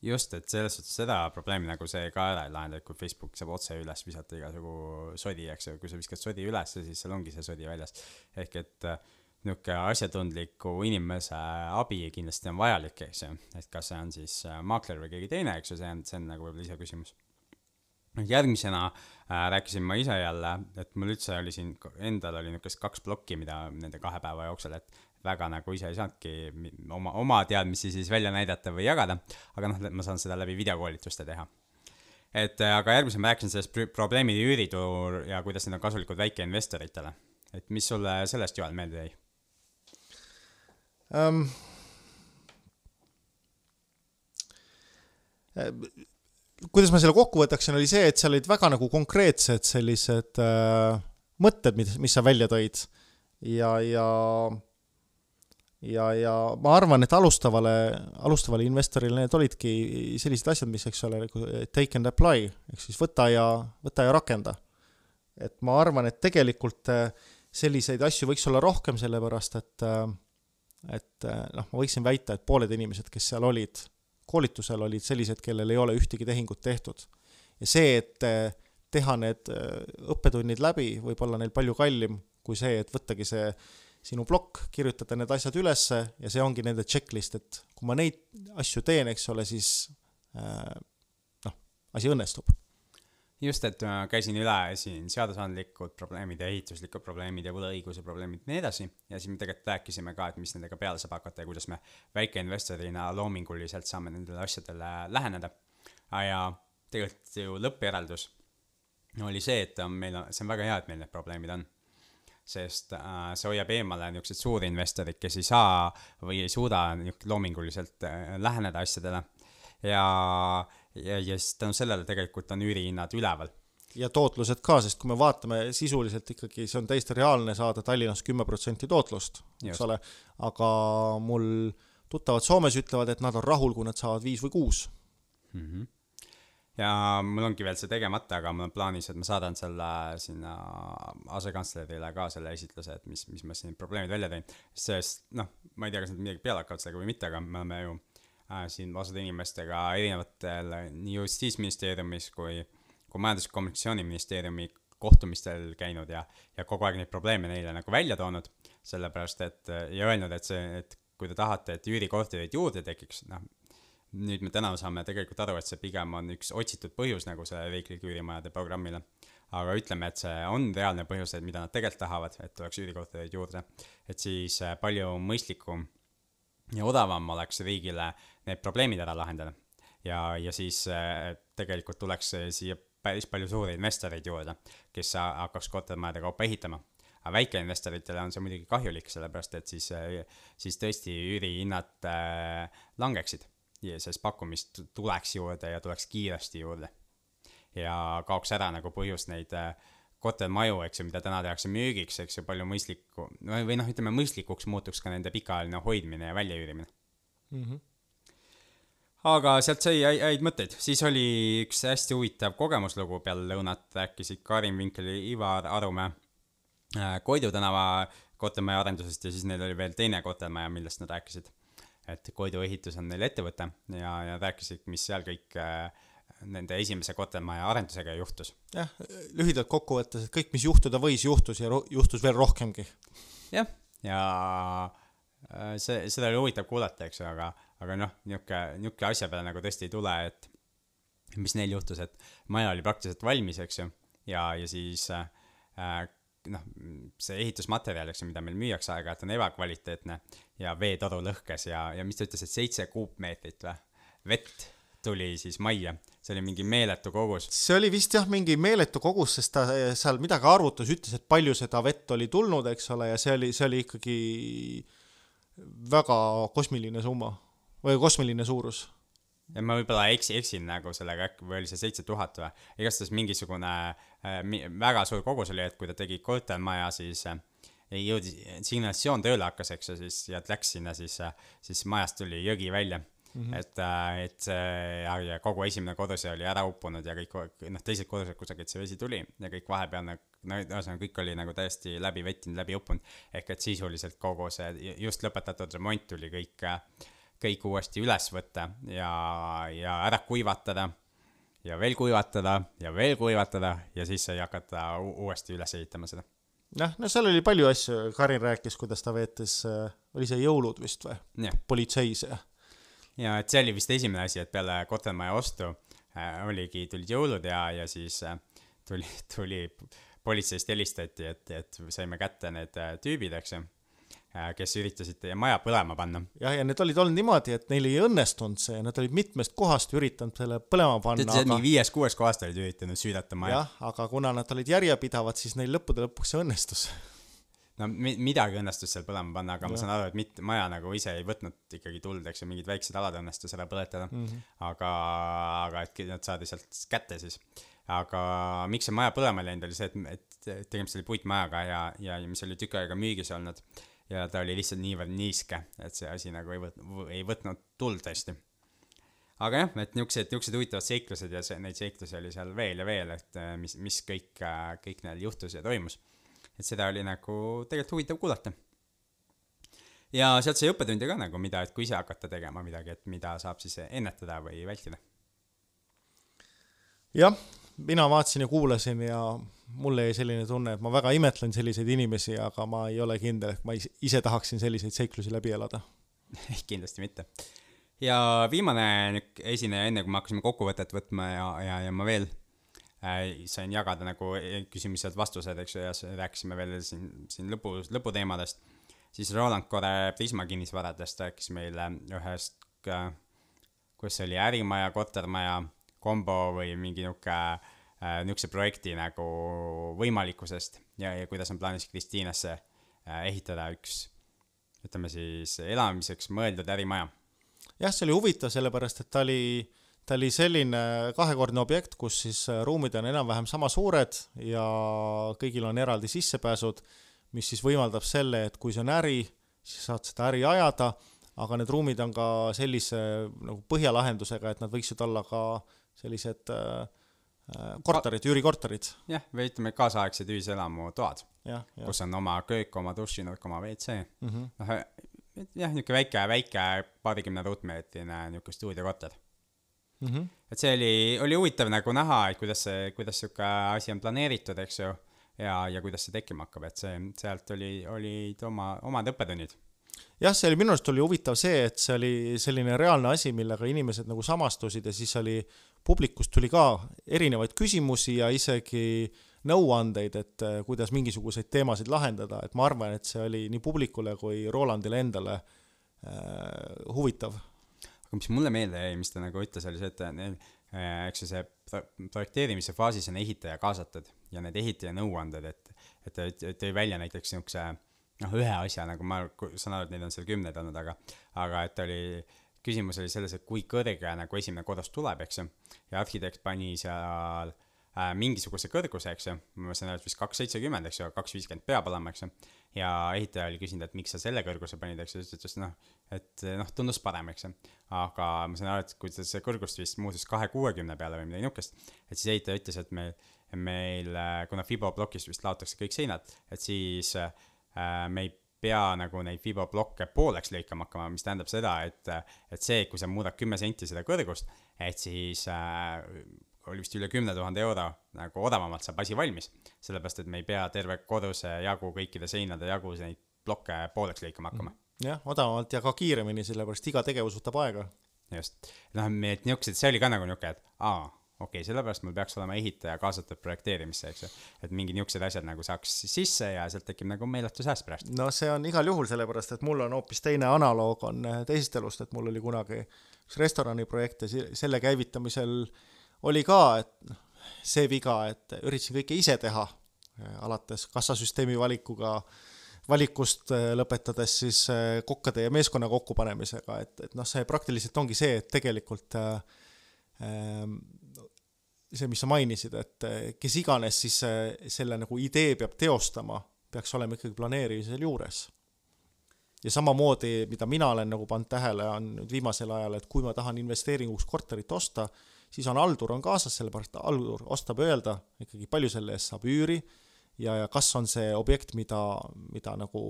just, et selles suhtes seda probleemi nagu see ka ära ei lahenda, et kui Facebook saab otse üles visata igasugu sodi, eks ju, kui sa viskad sodi ülesse, siis seal ongi see sodi väljas. ehk et äh, niisugune asjatundliku inimese abi kindlasti on vajalik, eks ju, et kas see on siis äh, maakler või keegi teine, eks ju, see on, see on nagu võib-olla iseküsimus. Järgmisena äh, rääkisin ma ise jälle, et mul üldse oli siin, endal oli niisugust kaks plokki, mida nende kahe päeva jooksul, et väga nagu ise ei saanudki oma, oma teadmisi siis välja näidata või jagada, aga noh, ma saan seda läbi videokoolituste teha. et äh, aga järgmisena ma rääkisin sellest probleemide üüriturul ja kuidas need on kasulikud väikeinvestoritele. et mis sulle sellest, Joel, meelde jäi um,? Kuidas ma selle kokku võtaksin, oli see, et seal olid väga nagu konkreetsed sellised äh, mõtted, mis, mis sa välja tõid. ja, ja, ja, ja ma arvan, et alustavale, alustavale investorile need olidki sellised asjad, mis, eks ole, nagu take and apply, ehk siis võta ja, võta ja rakenda. et ma arvan, et tegelikult äh, selliseid asju võiks olla rohkem, sellepärast et, äh, et äh, noh, ma võiksin väita, et pooled inimesed, kes seal olid koolitusel olid sellised, kellel ei ole ühtegi tehingut tehtud. ja see, et eh, teha need eh, õppetunnid läbi, võib olla neil palju kallim kui see, et võttagi see sinu plokk, kirjutada need asjad ülesse ja see ongi nende checklist, et kui ma neid asju teen, eks ole, siis eh, noh, asi õnnestub just, et ma käisin üle siin seadusandlikud probleemid ja ehituslikud probleemid ja võlaõiguse probleemid ja nii edasi. ja siis me tegelikult rääkisime ka, et mis nendega peale saab hakata ja kuidas me väikeinvestorina loominguliselt saame nendele asjadele läheneda. ja tegelikult ju lõppjäreldus oli see, et meil on, see on väga hea, et meil need probleemid on sest äh, see hoiab eemale niisugused suurinvestorid, kes ei saa või ei suuda loominguliselt äh, läheneda asjadele ja ja, ja siis tänu sellele tegelikult on üürihinnad üleval ja tootlused ka, sest kui me vaatame sisuliselt ikkagi, see on täiesti reaalne saada Tallinnas kümme protsenti tootlust, eks ole, aga mul tuttavad Soomes ütlevad, et nad on rahul, kui nad saavad viis või kuus mm. -hmm. ja mul ongi veel see tegemata, aga mul on plaanis, et ma saadan selle sinna asekantslerile ka selle esitluse, et mis, mis ma siin probleemid välja tõin, sest noh, ma ei tea, kas nad midagi peale hakkavad sellega või mitte, aga me oleme ju siin osade inimestega erinevatel nii Justiitsministeeriumis kui, kui Majandus- ja Kommunikatsiooniministeeriumi kohtumistel käinud ja, ja kogu aeg neid probleeme neile nagu välja toonud, sellepärast et ja öelnud, et see, et kui te tahate, et üürikortereid juurde tekiks, noh, nüüd me täna saame tegelikult aru, et see pigem on üks otsitud põhjus nagu selle riiklike üürimajade programmile. aga ütleme, et see on reaalne põhjus, et mida nad tegelikult tahavad, et tuleks üürikortereid juurde, et siis äh, palju mõistlikum ja odavam oleks riigile need probleemid ära lahendada. ja, ja siis äh, tegelikult tuleks siia päris palju suuri investoreid juurde, kes hakkaks kortermajade kaupa ehitama. aga väikeinvestoritele on see muidugi kahjulik, sellepärast et siis, äh, siis tõesti üürihinnad äh, langeksid, sest pakkumist tuleks juurde ja tuleks kiiresti juurde. ja kaoks ära nagu põhjus neid äh, kortermaju, eks ju, mida täna tehakse müügiks, eks ju, palju mõistlikku, või noh, ütleme mõistlikuks muutuks ka nende pikaajaline hoidmine ja väljaüürimine mm. -hmm. Aga sealt sai häid mõtteid, siis oli üks hästi huvitav kogemuslugu peale lõunat, rääkisid Karin Vinkel ja Ivar Arumäe äh, Koidu tänava kortermaja arendusest ja siis neil oli veel teine kortermaja, millest nad rääkisid. et Koidu ehitus on neil ettevõte ja, ja rääkisid, mis seal kõik äh, nende esimese kortermaja arendusega juhtus. jah, lühidalt kokku võttes, et kõik, mis juhtuda võis, juhtus ja juhtus veel rohkemgi. jah, ja äh, see, seda oli huvitav kuulata, eks ju, aga, aga noh, niisugune, niisugune asja peale nagu tõesti ei tule, et mis neil juhtus, et maja oli praktiliselt valmis, eks ju, ja, ja siis äh, noh, see ehitusmaterjal, eks ju, mida meil müüakse aeg-ajalt, on ebakvaliteetne ja veetoru lõhkes ja, ja mis ta ütles, et seitse kuupmeetrit või, vett tuli siis majja, see oli mingi meeletu kogus. see oli vist jah, mingi meeletu kogus, sest ta seal midagi arvutas, ütles, et palju seda vett oli tulnud, eks ole, ja see oli, see oli ikkagi väga kosmiline summa või kosmiline suurus. ja ma võib-olla eksin, eksin nagu sellega, äkki või oli see seitse tuhat või, igastahes mingisugune äh, väga suur kogus oli, et kui ta tegi kortermaja, siis äh, jõudis, signalisatsioon tööle hakkas, eks ju, siis ja läks sinna, siis, siis majast tuli jõgi välja Mm -hmm. et, äh, et ja, ja kogu esimene koduse oli ära uppunud ja kõik, noh, teised kodused kusagilt see vesi tuli ja kõik vahepealne, no ühesõnaga kõik oli nagu täiesti läbi vettinud, läbi uppunud. ehk et sisuliselt kogu see just lõpetatud remont tuli kõik, kõik uuesti üles võtta ja, ja ära kuivatada ja veel kuivatada ja veel kuivatada ja siis sai hakata uuesti üles ehitama seda. Jah, no seal oli palju asju, Karin rääkis, kuidas ta veetis, äh, oli see jõulud vist või? politseis ja ja et see oli vist esimene asi, et peale kortermaja ostu äh, oligi, tulid jõulud ja, ja siis äh, tuli, tuli politseist helistati, et, et saime kätte need äh, tüübid, eks ju, kes üritasid teie maja põlema panna. jah, ja need olid olnud niimoodi, et neil ei õnnestunud see, nad olid mitmest kohast üritanud selle põlema panna, ütles, et aga mingi viies-kuues kohast olid üritanud süüdata maja. jah, aga kuna nad olid järjepidavad, siis neil lõppude lõpuks see õnnestus. no mi- midagi õnnestus seal põlema panna, aga ma Jah. saan aru, et mitte maja nagu ise ei võtnud ikkagi tuld, eks ju, mingid väiksed alad õnnestus ära põletada mm. -hmm. aga, aga et nad saadi sealt kätte siis. aga miks see maja põlema läinud, oli see, et, et tegemist oli puitmajaga ja, ja mis oli tükk aega müügis olnud. Ja ta oli lihtsalt niivõrd niiske, et see asi nagu ei võtnud, ei võtnud tuld hästi. aga jah, et niisugused, niisugused huvitavad seiklused ja see, neid seiklusi oli seal veel ja veel, et äh, mis, mis kõik, kõik neil juhtus ja toimus et seda oli nagu tegelikult huvitav kuulata. ja sealt sai õppetunde ka nagu mida, et kui ise hakata tegema midagi, et mida saab siis ennetada või vältida. jah, mina vaatasin ja kuulasin ja mulle jäi selline tunne, et ma väga imetlen selliseid inimesi, aga ma ei ole kindel, et ma is- ise tahaksin selliseid seiklusi läbi elada. kindlasti mitte. ja viimane esineja, enne kui me hakkasime kokkuvõtet võtma ja, ja, ja ma veel äh, sain jagada nagu küsimused, vastused, eks ju, ja rääkisime veel siin, siin lõpu, lõputeemadest, siis Roland Kore Prisma kinnisvaradest rääkis meile ühest, kuidas see oli, ärimaja, kortermaja kombo või mingi niuke äh, niisuguse projekti nagu võimalikkusest ja, ja kuidas on plaanis Kristiinasse äh, ehitada üks ütleme siis elamiseks mõeldud ärimaja. jah, see oli huvitav, sellepärast et ta oli, ta oli selline kahekordne objekt, kus siis äh, ruumid on enam-vähem sama suured ja kõigil on eraldi sissepääsud, mis siis võimaldab selle, et kui see on äri, siis saad seda äri ajada, aga need ruumid on ka sellise nagu põhjalahendusega, et nad võiksid olla ka äh, äh, korterid, üürikorterid, jah, või ütleme kaasaegsed ühiselamu toad, jah, jah. kus on oma köök, oma dušinurk, oma WC. Mm -hmm. noh, jah, niisugune väike, väike paarikümne ruutmeetrine niisugune stuudiokorter. Mm -hmm. et see oli, oli huvitav nagu näha, et kuidas see, kuidas sihuke asi on planeeritud, eks ju, ja, ja kuidas see tekkima hakkab, et see, sealt oli, olid oma, omad õppetunnid. jah, see oli minu arust oli huvitav see, et see oli selline reaalne asi, millega inimesed nagu samastusid ja siis oli, publikust tuli ka erinevaid küsimusi ja isegi nõuandeid, et äh, kuidas mingisuguseid teemasid lahendada, et ma arvan, et see oli nii publikule kui Rolandile endale äh, huvitav. aga mis mulle meelde jäi, mis ta nagu ütles, oli see, et neil, eks ju, see pro- projekteerimise faasis on ehitaja kaasatud ja need ehitaja nõuanded, et, et ta tõi välja näiteks niisuguse noh, ühe asja nagu ma saan aru, et neid on seal kümneid olnud, aga, aga et oli, küsimus oli selles, et kui kõrge nagu esimene korrus tuleb, eks ju, ja arhitekt pani seal äh, mingisuguse kõrguse, eks ju, ma saan aru, et vist kaks seitsekümmend, eks ju, kaks viiskümmend peab olema, eks ju, ja ehitaja oli küsinud, et miks sa selle kõrguse panid, eks ju, ta ütles noh, et noh, tundus parem, eks ju. aga ma saan aru, et kui ta see kõrgust vist muutus kahe kuuekümne peale või midagi niukest, et siis ehitaja ütles, et meil, meil, kuna fiboblokist vist laotakse kõik seinad, et siis äh, me ei pea nagu neid fiboblokke pooleks lõikama hakkama, mis tähendab seda, et, et see, kui sa muudad kümme senti seda kõrgust, et siis äh, oli vist üle kümne tuhande euro nagu odavamalt saab asi valmis. sellepärast, et me ei pea terve koduse jagu, kõikide seinade jagu neid plokke pooleks lõikama hakkama. jah, odavamalt ja ka kiiremini, sellepärast iga tegevus võtab aega. just, noh, et niisugused, see oli ka nagu niisugune, et aa, okei okay,, sellepärast mul peaks olema ehitaja kaasatud projekteerimisse, eks ju. et mingid niisugused asjad nagu saaks sisse ja sealt tekib nagu meeletu sääst pärast. no see on igal juhul sellepärast, et mul on hoopis teine analoog on äh, teisest elust, et mul oli kunagi üks restoraniprojekt ja selle käivitamisel oli ka, et noh, see viga, et üritasin kõike ise teha, alates kassasüsteemi valikuga, valikust äh, lõpetades siis kokkade ja meeskonna kokkupanemisega, et, et noh, see praktiliselt ongi see, et tegelikult äh, see, mis sa mainisid, et äh, kes iganes siis äh, selle nagu idee peab teostama, peaks olema ikkagi planeerimisel juures. ja samamoodi, mida mina olen nagu pannud tähele, on nüüd viimasel ajal, et kui ma tahan investeeringuks korterit osta, siis on haldur on kaasas, sellepärast haldur ostab öelda ikkagi, palju selle eest saab üüri ja, ja kas on see objekt, mida, mida nagu,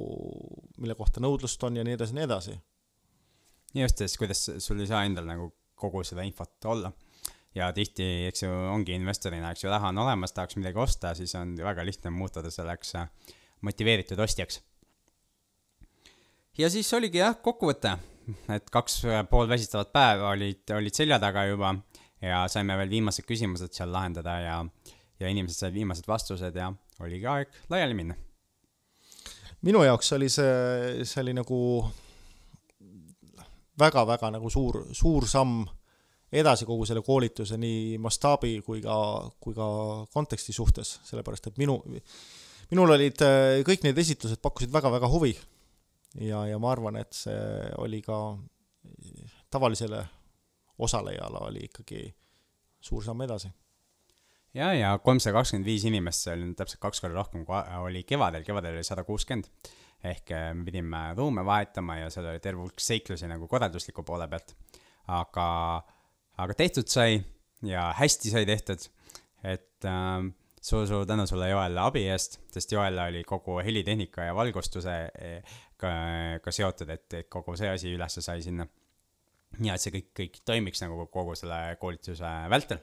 mille kohta nõudlust on ja nii edasi ja nii edasi. ja just, siis kuidas sul ei saa endal nagu kogu seda infot olla. Ja tihti, eks ju, ongi investorina, eks ju, raha on olemas, tahaks midagi osta, siis on väga lihtne muutuda selleks äh, motiveeritud ostjaks. ja siis oligi jah, kokkuvõte, et kaks pool väsistavat päeva olid, olid selja taga juba ja saime veel viimased küsimused seal lahendada ja, ja inimesed said viimased vastused ja oligi aeg laiali minna. minu jaoks oli see, see oli nagu väga-väga nagu suur, suur samm edasi kogu selle koolituse nii mastaabi kui ka, kui ka konteksti suhtes, sellepärast et minu, minul olid äh, kõik need esitlused pakkusid väga-väga huvi. ja, ja ma arvan, et see oli ka tavalisele osalejale oli ikkagi suur samm edasi. ja, ja kolmsada kakskümmend viis inimest, see oli täpselt kaks korda rohkem, kui oli kevadel, kevadel oli sada kuuskümmend. ehk äh, me pidime ruume vahetama ja seal oli terve hulk seiklusi nagu korraldusliku poole pealt. aga aga tehtud sai ja hästi sai tehtud, et äh, suur-suur tänu sulle, Joel, abi eest, sest Joel oli kogu helitehnika ja valgustusega eh, ka, ka seotud, et, et kogu see asi ülesse sai sinna. ja et see kõik, kõik toimiks nagu kogu selle koolituse vältel.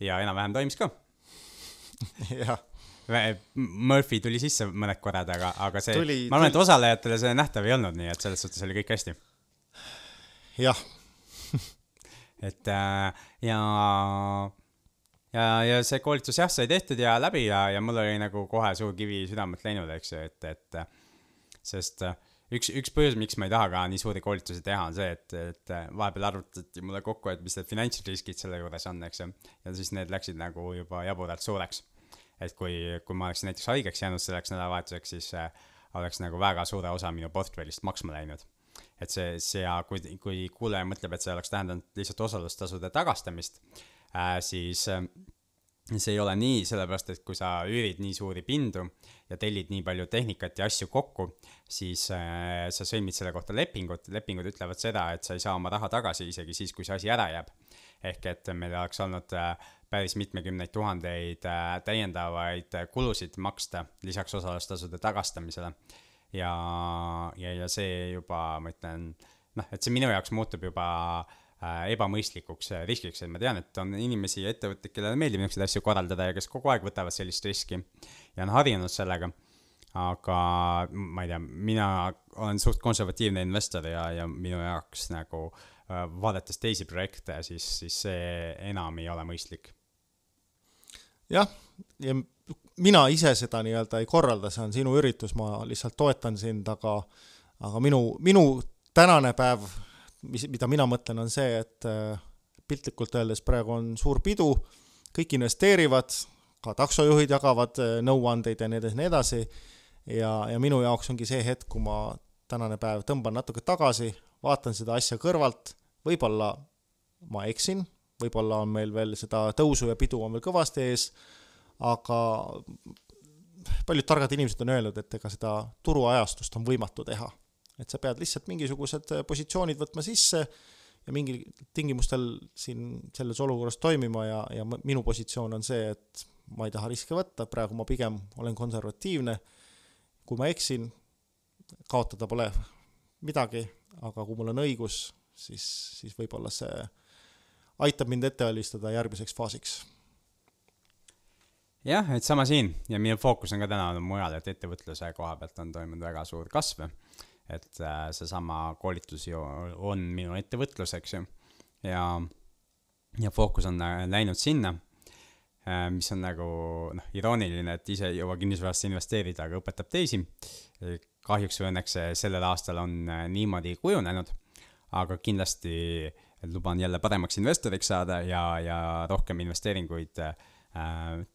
ja enam-vähem toimis ka. jah Murphy tuli sisse mõned korrad, aga, aga see, ma arvan, et osalejatele see nähtav ei olnud, nii et selles suhtes oli kõik hästi. jah et äh, ja, ja, ja see koolitus jah, sai tehtud ja läbi ja, ja mul oli nagu kohe suur kivi südamelt läinud, eks ju, et, et sest äh, üks, üks põhjus, miks ma ei taha ka nii suuri koolitusi teha, on see, et, et vahepeal arvutati mulle kokku, et mis need finantsriskid selle juures on, eks ju. ja siis need läksid nagu juba jaburalt suureks. et kui, kui ma oleks näiteks haigeks jäänud selleks nädalavahetuseks, siis äh, oleks nagu väga suure osa minu portfellist maksma läinud et see, see ja kui, kui kuulaja mõtleb, et see oleks tähendanud lihtsalt osalustasude tagastamist äh,, siis äh, see ei ole nii, sellepärast et kui sa üürid nii suuri pindu ja tellid nii palju tehnikat ja asju kokku, siis äh, sa sõlmid selle kohta lepingut, lepingud ütlevad seda, et sa ei saa oma raha tagasi isegi siis, kui see asi ära jääb. ehk et meil oleks olnud äh, päris mitmekümneid tuhandeid äh, täiendavaid kulusid maksta lisaks osalustasude tagastamisele ja, ja, ja see juba, ma ütlen, noh, et see minu jaoks muutub juba äh, ebamõistlikuks äh, riskiks, et ma tean, et on inimesi ja ettevõtteid, kellele meeldib niisuguseid asju korraldada ja kes kogu aeg võtavad sellist riski ja on harjunud sellega. aga ma ei tea, mina olen suht konservatiivne investor ja, ja minu jaoks nagu äh, vaadates teisi projekte, siis, siis see enam ei ole mõistlik. jah, ja mina ise seda nii-öelda ei korralda, see on sinu üritus, ma lihtsalt toetan sind, aga aga minu, minu tänane päev, mis, mida mina mõtlen, on see, et äh, piltlikult öeldes praegu on suur pidu, kõik investeerivad, ka taksojuhid jagavad äh, nõuandeid ja nii edasi, nii edasi, ja, ja minu jaoks ongi see hetk, kui ma tänane päev tõmban natuke tagasi, vaatan seda asja kõrvalt, võib-olla ma eksin, võib-olla on meil veel seda tõusu ja pidu on veel kõvasti ees, aga paljud targad inimesed on öelnud, et ega seda turuajastust on võimatu teha. et sa pead lihtsalt mingisugused positsioonid võtma sisse ja mingil tingimustel siin selles olukorras toimima ja, ja minu positsioon on see, et ma ei taha riske võtta, praegu ma pigem olen konservatiivne. kui ma eksin, kaotada pole midagi, aga kui mul on õigus, siis, siis võib-olla see aitab mind ette valmistada järgmiseks faasiks jah, et sama siin ja minu fookus on ka täna olnud mujal, et ettevõtluse koha pealt on toimunud väga suur kasv. et äh, seesama koolitus ju on minu ettevõtlus, eks ju. ja, ja fookus on äh, läinud sinna äh,, mis on nagu noh, irooniline, et ise ei jõua kinnisvarasse investeerida, aga õpetab teisi. kahjuks või õnneks sellel aastal on niimoodi kujunenud, aga kindlasti luban jälle paremaks investoriks saada ja, ja rohkem investeeringuid Äh,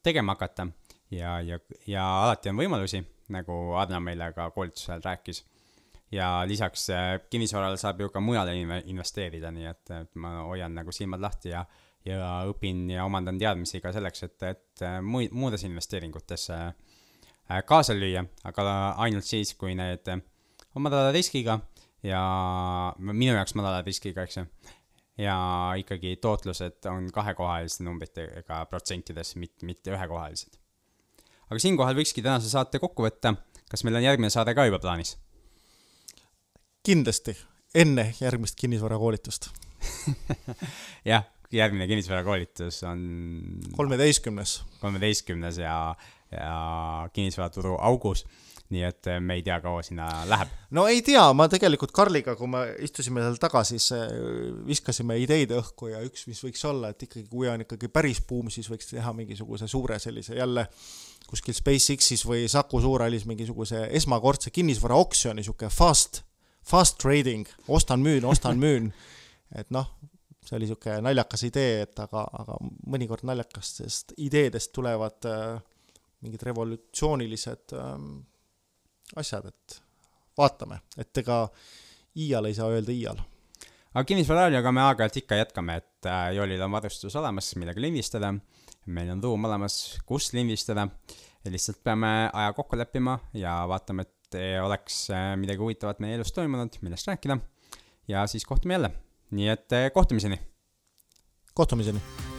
tegema hakata. Ja, ja, ja alati on võimalusi, nagu Adna meile ka koolitusel rääkis. ja lisaks äh, kinnisvarale saab ju ka mujale investeerida, nii et, et ma hoian nagu silmad lahti ja, ja õpin ja omandan teadmisi ka selleks, et, et äh, muid, muudes investeeringutes kaasa lüüa, aga ainult siis, kui need on madala riskiga ja minu jaoks madala riskiga, eks ju ja ikkagi tootlused on kahekohaliste numbritega protsentides, mitte, mitte ühekohalised. aga siinkohal võikski tänase saate kokku võtta. kas meil on järgmine saade ka juba plaanis? kindlasti, enne järgmist kinnisvarakoolitust jah, järgmine kinnisvarakoolitus on kolmeteistkümnes. kolmeteistkümnes ja, ja kinnisvaraturu augus nii et äh, me ei tea, kaua sinna läheb. no ei tea, ma tegelikult Karliga, kui me istusime seal taga, siis äh, viskasime ideid õhku ja üks, mis võiks olla, et ikkagi, kui on ikkagi päris buum, siis võiks teha mingisuguse suure sellise jälle kuskil SpaceX-is või Saku Suurhallis mingisuguse esmakordse kinnisvaraoksjoni, niisugune fast, fast trading, ostan-müün, ostan-müün. et noh, see oli niisugune naljakas idee, et aga, aga mõnikord naljakastest ideedest tulevad äh, mingid revolutsioonilised äh, asjad, et vaatame, et ega iial ei saa öelda iial. aga kinnisvararadioga me aeg-ajalt ikka jätkame, et äh, Joolil on varustus olemas, millega lindistada, meil on ruum olemas, kus lindistada, lihtsalt peame aja kokku leppima ja vaatame, et oleks äh, midagi huvitavat meie elus toimunud, millest rääkida. Ja siis kohtume jälle. Nii et kohtumiseni. kohtumiseni